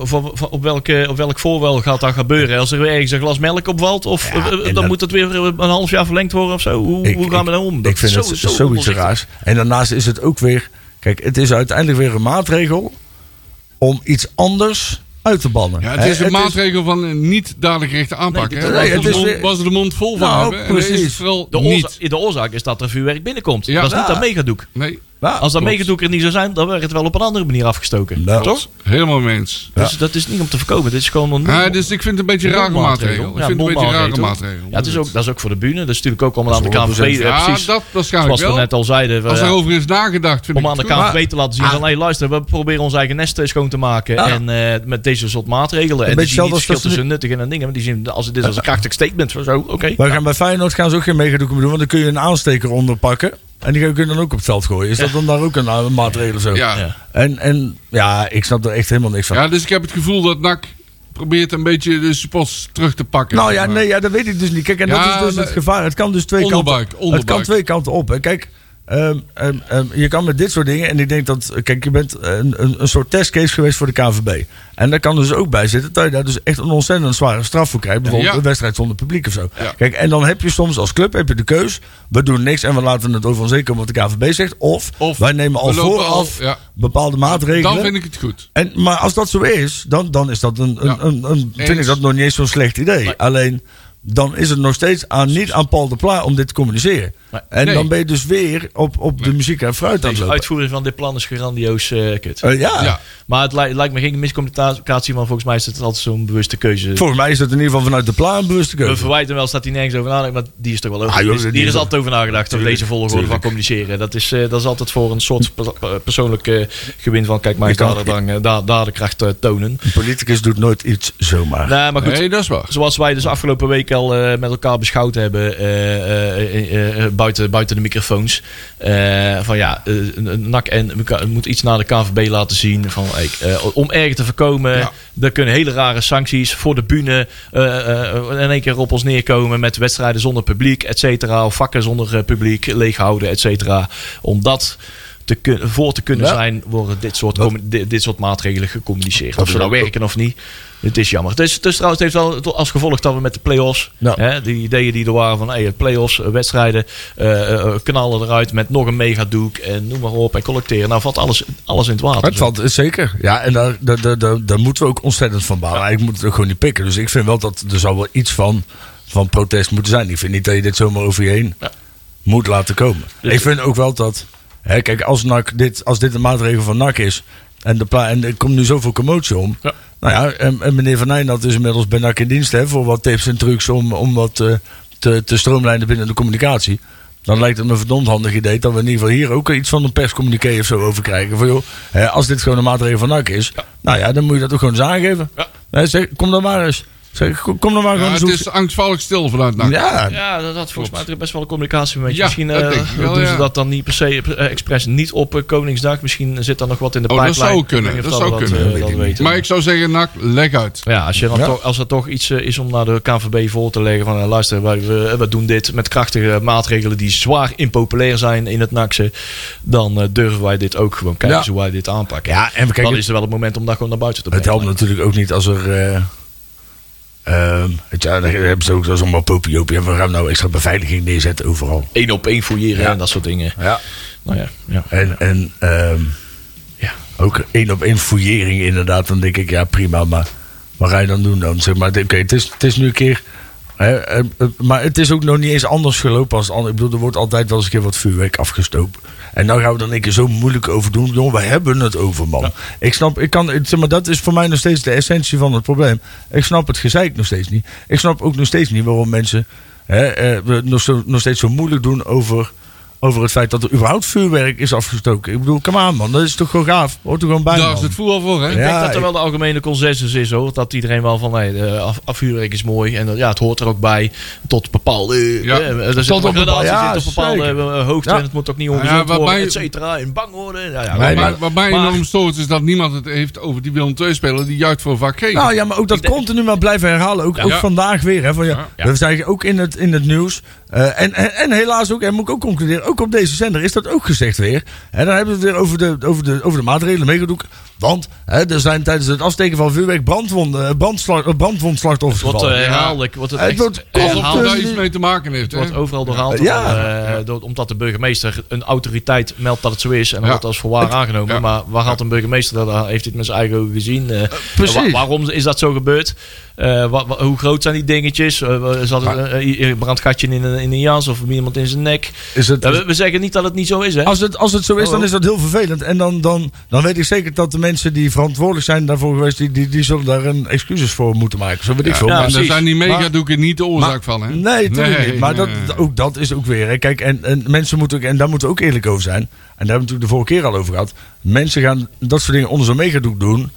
op, welke, op welk voorwel gaat dat gebeuren? Als er weer ergens een glas melk opvalt? Of Ja, eh, eh, dan dat- moet het weer een half jaar verlengd worden of zo? Hoe, Ik- hoe gaan we daar om? Dat ik vind is het zo- zoiets zo raars. En daarnaast is het ook weer. Kijk, het is uiteindelijk weer een maatregel om iets anders uit te bannen. Ja, het is een maatregel van een niet dadelijk gerichte aanpak. Nee, het de is mond- weer- waar ze de mond vol van Nou, hebben. Is precies. het De niet. oorzaak, de oorzaak is dat er vuurwerk binnenkomt. Ja. dat is niet dat megadoek. Nee. Ja, Als dat klopt. meegedoek er niet zou zijn, dan werd het wel op een andere manier afgestoken. Nou, Toch? Helemaal mee eens. Dus dat is niet om te voorkomen. Dit is gewoon een Ja, dus ik vind het een beetje een rare maatregel. Ik Ja, vind het een beetje rare maatregel. Ja, het is ook, dat is ook voor de bühne. Dat is natuurlijk ook allemaal aan de is KNVB. 100%. Ja, precies. dat waarschijnlijk Zoals we wel. net al zeiden. Als er over is nagedacht, vind om ik aan de het. KNVB te laten zien van... Hé, luister, we proberen ons eigen nest schoon te maken. En eh, met deze soort maatregelen. En die beetje zien niet hetzelfde het verschil tussen nuttig en een ding. Maar die zien als, dit als een krachtig statement. Zo, oké. Wij gaan bij Feyenoord gaan ze ook geen megadoeken meer doen, want dan kun je een aansteker onderpakken. En die kun je dan ook op het veld gooien. Is dat dan daar ook een, een maatregel of zo? Ja. Ja. En, en ja, ik snap er echt helemaal niks van. ja, dus ik heb het gevoel dat NAC probeert een beetje de supports terug te pakken. Nou ja, nee, ja, dat weet ik dus niet. Kijk, en Ja, dat is dus het gevaar. Het kan dus twee Onderbuik, kanten. Het onderbuik. kan twee kanten op. Hè. Kijk, ehm, ehm, ehm, je kan met dit soort dingen. En ik denk dat. Kijk, je bent een, een, een soort testcase geweest voor de KVB. En daar kan dus ook bij zitten dat je daar dus echt een ontzettend zware straf voor krijgt. Bijvoorbeeld Ja. een wedstrijd zonder publiek of zo. Ja. Kijk, en dan heb je soms als club heb je de keus. We doen niks en we laten het over ons heen komen wat de KVB zegt. Of, Of wij nemen al vooraf al- ja. bepaalde maatregelen. Dan vind ik het goed. En, maar als dat zo is, dan, dan is dat een, een, een, vind ik dat nog niet eens zo'n slecht idee. Alleen, dan is het nog steeds aan, niet aan Paul de Pla om dit te communiceren. En Nee. dan ben je dus weer op, op de muziek en fruit aan het lopen. uitvoering van dit plan is grandioos eh, kut. Eh, ja. Ja. Maar het, li- het lijkt me geen miscommunicatie. Maar volgens mij is het altijd zo'n bewuste keuze. Volgens mij is dat in ieder geval vanuit de Pla een bewuste We keuze. verwijten wel dat hij nergens over nadenkt, maar die is toch wel over. Ah, joh, die is, die die is is wel- altijd over nagedacht over Tuurlijk, deze volgorde van communiceren. Dat is, eh, dat is altijd voor een soort perso- persoonlijk eh, gewin van kijk, kan- daderdrang, eh, da- daderkracht tonen. Een politicus doet nooit iets zomaar. Nee, maar goed. Nee, dat is waar. Zoals wij dus afgelopen week al eh, met elkaar beschouwd hebben eh, eh, buiten, buiten de microfoons. van ja, NAC en moet iets naar de KVB laten zien. Van, om erger te voorkomen, Ja. er kunnen hele rare sancties voor de bühne in één keer op ons neerkomen met wedstrijden zonder publiek, et cetera. Of vakken zonder publiek, leeghouden, et cetera. Om dat te voor te kunnen Ja. zijn, worden dit soort, dit, dit soort maatregelen gecommuniceerd. Of ze nou werken of niet. Het is jammer. Het is, is trouwens het heeft wel als gevolg dat we met de play-offs, Ja. hè, die ideeën die er waren van hey, play-offs, eh, wedstrijden, eh, eh, knallen eruit met nog een megadoek en noem maar op en collecteren. Nou valt alles, alles in het water. Het valt zeker. Ja, en daar, daar, daar, moeten we ook ontzettend van balen. Ik moet het ook gewoon niet pikken. Dus ik vind wel dat er zou wel iets van, van protest moeten zijn. Ik vind niet dat je dit zomaar over je heen Ja. moet laten komen. Dus- ik vind ook wel dat... Hè, kijk, als, NAC dit, als dit een maatregel van NAC is... En, de pla en er komt nu zoveel commotie om... Ja. Nou ja, en, en meneer Van Nijnat is inmiddels bij NAC in dienst... Hè, voor wat tips en trucs om, om wat eh, te, te stroomlijnen binnen de communicatie... Dan lijkt het me een verdomd handig idee dat we in ieder geval hier ook iets van een perscommuniqué of zo over krijgen. Van joh, hè, als dit gewoon een maatregel van NAC is, nou ja, dan moet je dat ook gewoon eens aangeven. Ja. Hè, zeg, kom dan maar eens. Zeg, kom, dan maar Ja, gewoon het is angstvallig stil vanuit NAC. ja, Ja, dat had volgens mij best wel een communicatie met je. Ja, Misschien dat eh, wel, doen ze ja. dat dan niet per se eh, expres niet op eh, Koningsdag. Misschien zit er nog wat in de Oh, dat zou kunnen, dat zou kunnen. dat weten. Maar ik zou zeggen, NAC, leg uit. Ja, als, je dan Ja. toch, als er toch iets is om naar de KNVB voor te leggen van eh, luister, wij, we, we doen dit met krachtige maatregelen die zwaar impopulair zijn in het NACSE, dan durven wij dit ook gewoon kijken Ja. hoe wij dit aanpakken. ja, en we dan kijken, is er wel het moment om dat gewoon naar buiten te het brengen. helpt natuurlijk ook niet als er. Het, ja, dan hebben ze ook allemaal popiopie. We gaan nou extra beveiliging neerzetten overal. Eén op één fouilleren Ja. en dat soort dingen. Ja. Nou ja, ja. En, en ehm, Ja. ook één op één fouillering inderdaad. Dan denk ik, ja prima, maar wat ga je dan doen dan? Zeg maar, oké, het, is, het is nu een keer... Hè, eh, eh, maar het is ook nog niet eens anders gelopen als het. Ik bedoel, er wordt altijd wel eens een keer wat vuurwerk afgestoken. En nou gaan we er een keer zo moeilijk over doen. Jongen, we hebben het over, man. Ik snap, ik kan, zeg maar, dat is voor mij nog steeds de essentie van het probleem. Ik snap het gezeik nog steeds niet. Ik snap ook nog steeds niet waarom mensen hè, eh, nog, zo, nog steeds zo moeilijk doen over, over het feit dat er überhaupt vuurwerk is afgestoken. Ik bedoel, come on man, dat is toch gewoon gaaf. Hoort er gewoon bij, Daar is het voetbal voor, hè? Ik Ja, denk dat er wel de algemene consensus is hoor. Dat iedereen wel van nee, af, afvuurwerk is mooi. En ja, het hoort er ook bij. Tot bepaalde. Ja, eh, er tot zit op bepaalde- gradatie ja, zit op bepaalde zeker. eh, hoogte. Ja. En het moet ook niet Ja, ongezond waarbij- worden, et cetera. En bang worden. Ja, ja, Nee, maar- Maar, waarbij maar- enorm stoort is dat niemand het heeft over die Willem II-speler die juist voor vaak geeft. Nou ja, maar ook dat continu maar blijven herhalen. Ook, vandaag weer. Hè, van, ja, Ja. We zeggen ook in het, in het nieuws. Eh, en, en, en helaas ook, en moet ik ook concluderen, ook op deze zender is dat ook gezegd weer. En dan hebben we het weer over de, over de, over de maatregelen meegedoek. Want hè, er zijn tijdens het afsteken van vuurwerk brandwonden, eh, brandslag, eh, brandwondslachtoffers Het wordt herhaaldelijk. Wordt het Het echt wordt herhaald. er daar iets mee te maken heeft, Het hè? wordt overal doorhaald. Ja. eh, door- omdat de burgemeester een autoriteit meldt dat het zo is. En dan Ja. wordt dat als voorwaar aangenomen. ja. Maar waar had een burgemeester dat? Heeft hij het met zijn eigen ogen gezien? Eh, precies. wa- waarom is dat zo gebeurd? Eh, wa- wa- hoe groot zijn die dingetjes? Eh, er zat een, eh, brandgatje in een, in een jas of iemand in zijn nek. Is het, Ja, we, we zeggen niet dat het niet zo is, hè? als, het, als het zo is, Oh, dan is dat heel vervelend. En dan, dan, dan weet ik zeker dat de mensen die verantwoordelijk zijn daarvoor geweest, die, die, die zullen daar een excuses voor moeten maken. Zo weet ik veel. Ja, en daar zijn die Maar- megadoeken niet de oorzaak van, hè? Nee, natuurlijk Nee, niet. Maar dat, ook dat is ook weer. Hè. Kijk, en, en mensen moeten ook, en daar moeten we ook eerlijk over zijn. En daar hebben we natuurlijk de vorige keer al over gehad. Mensen gaan dat soort dingen onder zo'n megadoek doen,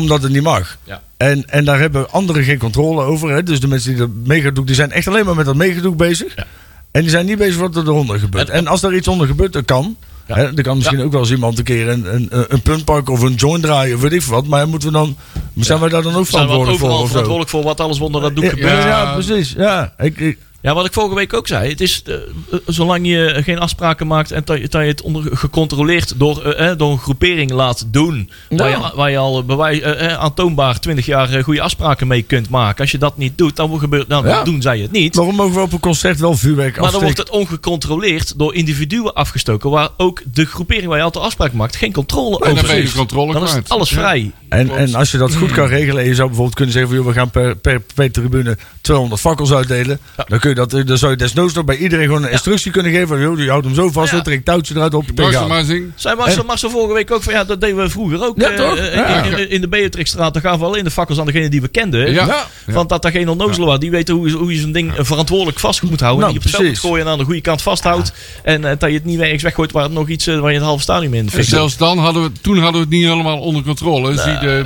omdat het niet mag. Ja. En, en daar hebben anderen geen controle over. Hè. Dus de mensen die dat megadoek, die zijn echt alleen maar met dat megadoek bezig. Ja. En die zijn niet bezig wat er onder gebeurt. En- En, als daar iets onder gebeurt, dat kan. Ja. Hè, dan kan misschien ook wel eens iemand een keer een, een, een punt pakken of een joint draaien of weet ik wat. Maar moeten we dan, zijn wij daar dan ook zijn we verantwoordelijk voor? overal of zo? verantwoordelijk voor wat alles onder dat doek Ja, gebeurt. ja, Ja. precies. Ja, ik, ik, Ja, wat ik vorige week ook zei. Het is, eh, eh, zolang je geen afspraken maakt en dat je, dat je het onder, gecontroleerd door, eh, eh, door een groepering laat doen. Waar, je, waar je al bewijs, eh, aantoonbaar 20 jaar goede afspraken mee kunt maken. Als je dat niet doet, dan, gebeurt, dan Ja. doen zij het niet. Waarom mogen we op een concert wel vuurwerk Maar dan afsteken? wordt het ongecontroleerd door individuen afgestoken. Waar ook de groepering waar je altijd afspraak maakt geen controle over heeft. de controle Dan is het alles Ja. vrij. En, en als je dat goed kan regelen en je zou bijvoorbeeld kunnen zeggen van joh, we gaan per, per, per tribune 200 fakkels uitdelen. Dan, kun je dat, dan zou je desnoods nog bij iedereen gewoon een instructie kunnen geven. Van, joh, je houdt hem zo vast, Ja. dan trek touwtje eruit op. Tegenaan. maar. Zei Marcel, Marcel vorige week ook van ja, dat deden we vroeger ook. Ja, eh, toch? Ja. In, in de Beatrixstraat, dan gaven we alleen de fakkels aan degene die we kenden. Ja. Ja. Want dat daar geen onnozelen waren. Die weten hoe, je- hoe je zo'n ding eh, verantwoordelijk vast moet houden. Nou, en die op het moet gooien en aan de goede kant vasthoudt. En eh, dat je het niet ergens weggooit waar het nog iets, waar je het halve stadion in fikt. zelfs dan hadden we, toen hadden we het niet helemaal onder controle. Zie de,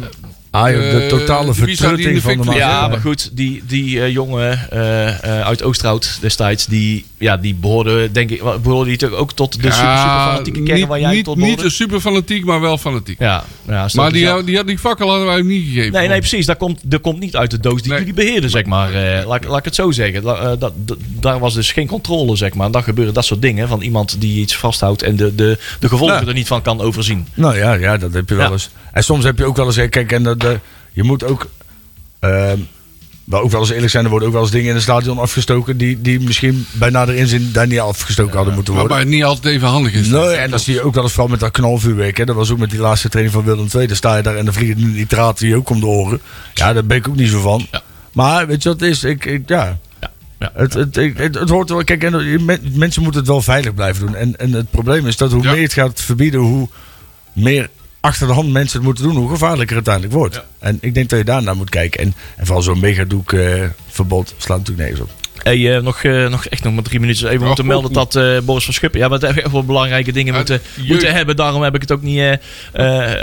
Ah, joh, de Eh, totale vertrutting van de man. Ja, maar goed, die, die eh, jongen eh, eh, uit Oosterhout destijds, die, ja, die behoorde, denk ik, behoorde die toch ook tot de super, super fanatieke kern niet, waar jij niet, tot niet behoorde? een super fanatiek, maar wel fanatiek. Ja, ja, Maar die, ja. die, had die fakkel hadden wij hem niet gegeven. Nee, nee, precies. Dat komt, dat komt niet uit de doos die Nee. jullie beheerden, zeg maar. Eh, laat, laat ik het zo zeggen. Dat, daar was dus geen controle, zeg maar. En dan gebeuren dat soort dingen van iemand die iets vasthoudt en de, de, de gevolgen Ja. er niet van kan overzien. Nou ja, ja, dat heb je wel Ja. eens. En soms heb je ook wel eens, kijk, en de, de- je moet ook, ehm, wel ook wel eens eerlijk zijn, er worden ook wel eens dingen in het stadion afgestoken die, die misschien bij nader inzien daar niet afgestoken hadden moeten worden. Waarbij het niet altijd even handig is. Nee, en dat zie je ook wel eens vooral met dat knalvuurwerk. Hè. Dat was ook met die laatste training van Willem II. Dan sta je daar en dan vliegen die nitraten die ook om de oren. Ja, daar ben ik ook niet zo van. Ja. Maar weet je wat het is? Ik, ik, ja, Ja. Ja. het, het, ik- het, het hoort wel. Kijk, en, men- mensen moeten het wel veilig blijven doen. En, en het probleem is dat hoe meer je het gaat verbieden, hoe meer achter de hand mensen het moeten doen, hoe gevaarlijker het uiteindelijk wordt. Ja. En ik denk dat je daar naar moet kijken. En, en vooral zo'n megadoek eh, verbod slaat natuurlijk nergens op. Hey, eh, nog, eh, nog echt nog maar drie minuten. Even Oh, moeten oh, melden oh. dat eh, Boris van Schuppen... Ja, we hebben echt wel belangrijke dingen moeten, moeten hebben. Daarom heb ik het ook niet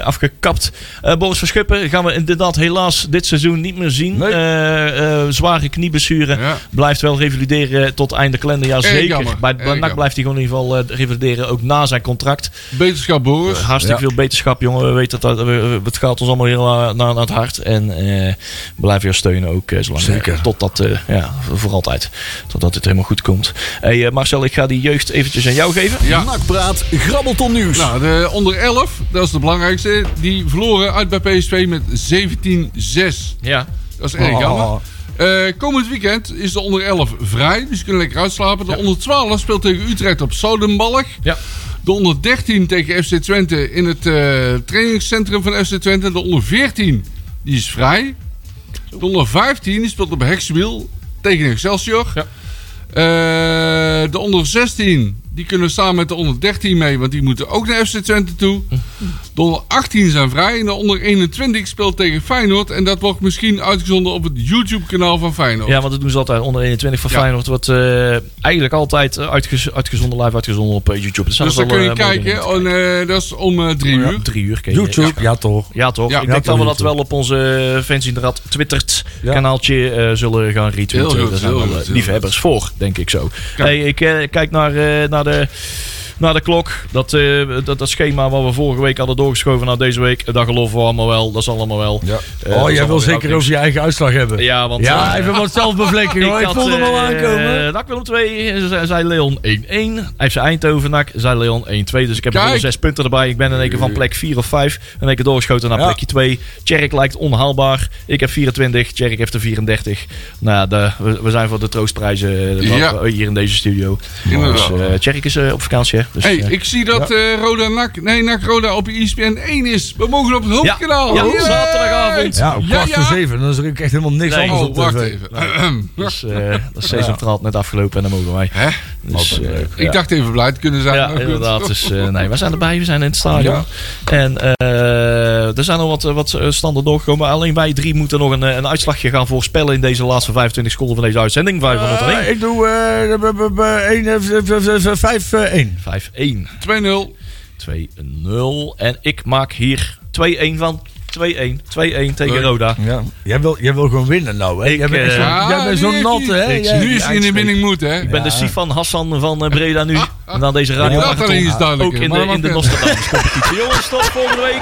afgekapt. Boris van Schuppen gaan we inderdaad helaas dit seizoen niet meer zien. Nee. Zware knieblessure. Ja. Blijft wel revalideren tot einde kalenderjaar. Zeker. Bij NAC blijft hij gewoon in ieder geval revalideren. Ook na zijn contract. Beterschap Boris. Hartstikke Ja. veel beterschap, jongen. We weten dat we- het gaat ons allemaal heel naar, naar het hart. En we blijven je steunen ook zolang. Zeker. Totdat, ja, voor altijd. Totdat het helemaal goed komt. Hey, eh, Marcel, ik ga die jeugd eventjes aan jou geven. Ja. Nakpraat, grabbelton nieuws. Nou, de onder 11, dat is de belangrijkste. Die verloren uit bij PSV met 17-6. Ja. Dat is erg Oh. jammer. Eh, komend weekend is de onder 11 vrij, dus je kunt lekker uitslapen. De onder 12 speelt tegen Utrecht op Sodenballig. Ja. De onder 13 tegen FC Twente in het eh, trainingscentrum van FC Twente. De onder 14 die is vrij. De onder 15 die speelt op Hexwiel tegen Excelsior. Ja. Eh, de onder 16 die kunnen samen met de onder 13 mee, want die moeten ook naar FC Twente toe. De onder 18 zijn vrij en de onder 21 speelt tegen Feyenoord. En dat wordt misschien uitgezonden op het YouTube-kanaal van Feyenoord. ja, want dat doen ze altijd. Onder 21 van Ja. Feyenoord wordt eh, eigenlijk altijd eh, uitgez- uitgezonden, live uitgezonden op eh, YouTube. Dus, dat dus dan wel, kun je kijken. eh, dat is om drie uur. Drie uur. YouTube, ja, toch. Ja, toch? Ja, ik ja, denk dat we dat wel op onze Fans in de Rad Twittert Ja. kanaaltje eh, zullen gaan retweeten. Heel goed, Daar zijn wel heel liefhebbers voor, denk ik zo. Hey, ik kijk naar, eh, naar, de, naar de klok. Dat, eh, dat, dat schema wat we vorige week hadden doorgeschoven naar deze week. Dat geloven we allemaal wel. Dat is allemaal wel. Ja. Eh, oh, jij wil zeker over je eigen uitslag hebben. Ja, want... Ja, eh, even wat zelfbevlekking hoor. Ik, had, voelde hem al eh, aankomen. NAC Willem 2, zei- zei Leon 1-1. FC Eindhoven NAC, zei Leon 1-2. Dus ik heb er zes punten erbij. Ik ben in één keer van plek 4 of 5. In één keer doorgeschoten naar Ja. plekje 2. Tjerk lijkt onhaalbaar. Ik heb 24. Tjerk heeft er 34. Nou, de, we, we zijn voor de troostprijzen eh, Ja. hier in deze studio. Inderdaad. Dus, eh, Tjerk is op vakantie hè? Dus, hey, eh, ik zie dat eh, Roda NAC, nee, NAC Roda op ESPN 1 is. We mogen op het hoofdkanaal. Ja, zaterdagavond. Ja, op Ja, kwart ja. voor zeven. Dan is er ook echt helemaal niks Nee. anders Oh, op wacht tv. even. dus, eh dat Sesamstraat net afgelopen en dan mogen wij. Hè? Dus, eh, Ik dacht even blij te kunnen zijn. Ja, inderdaad. Dus, eh, nee, we zijn erbij. We zijn in het stadion. En eh, er zijn nog wat, wat standen doorgekomen. Alleen wij drie moeten nog een, een uitslagje gaan voorspellen in deze laatste 25 seconden van deze uitzending. 501. Eh, ik doe eh, 5-1. 5-1. 2-0. 2-0. En ik maak hier 2-1 van. 2-1. 2-1 tegen Leuk. Roda. Ja. Jij, wil, jij wil gewoon winnen nou, hè? Ik, jij bent, echt zo- eh, jij bent nu zo heeft nat, hè? ik Nu is hij in de winning moed, hè? Ik ben de Ja. Sifan Hassan van eh, Breda nu. Na deze radio dat alleen is duidelijk. Ook in maar de, in de mag- Nostradamus competitie. Jongens, tot volgende week.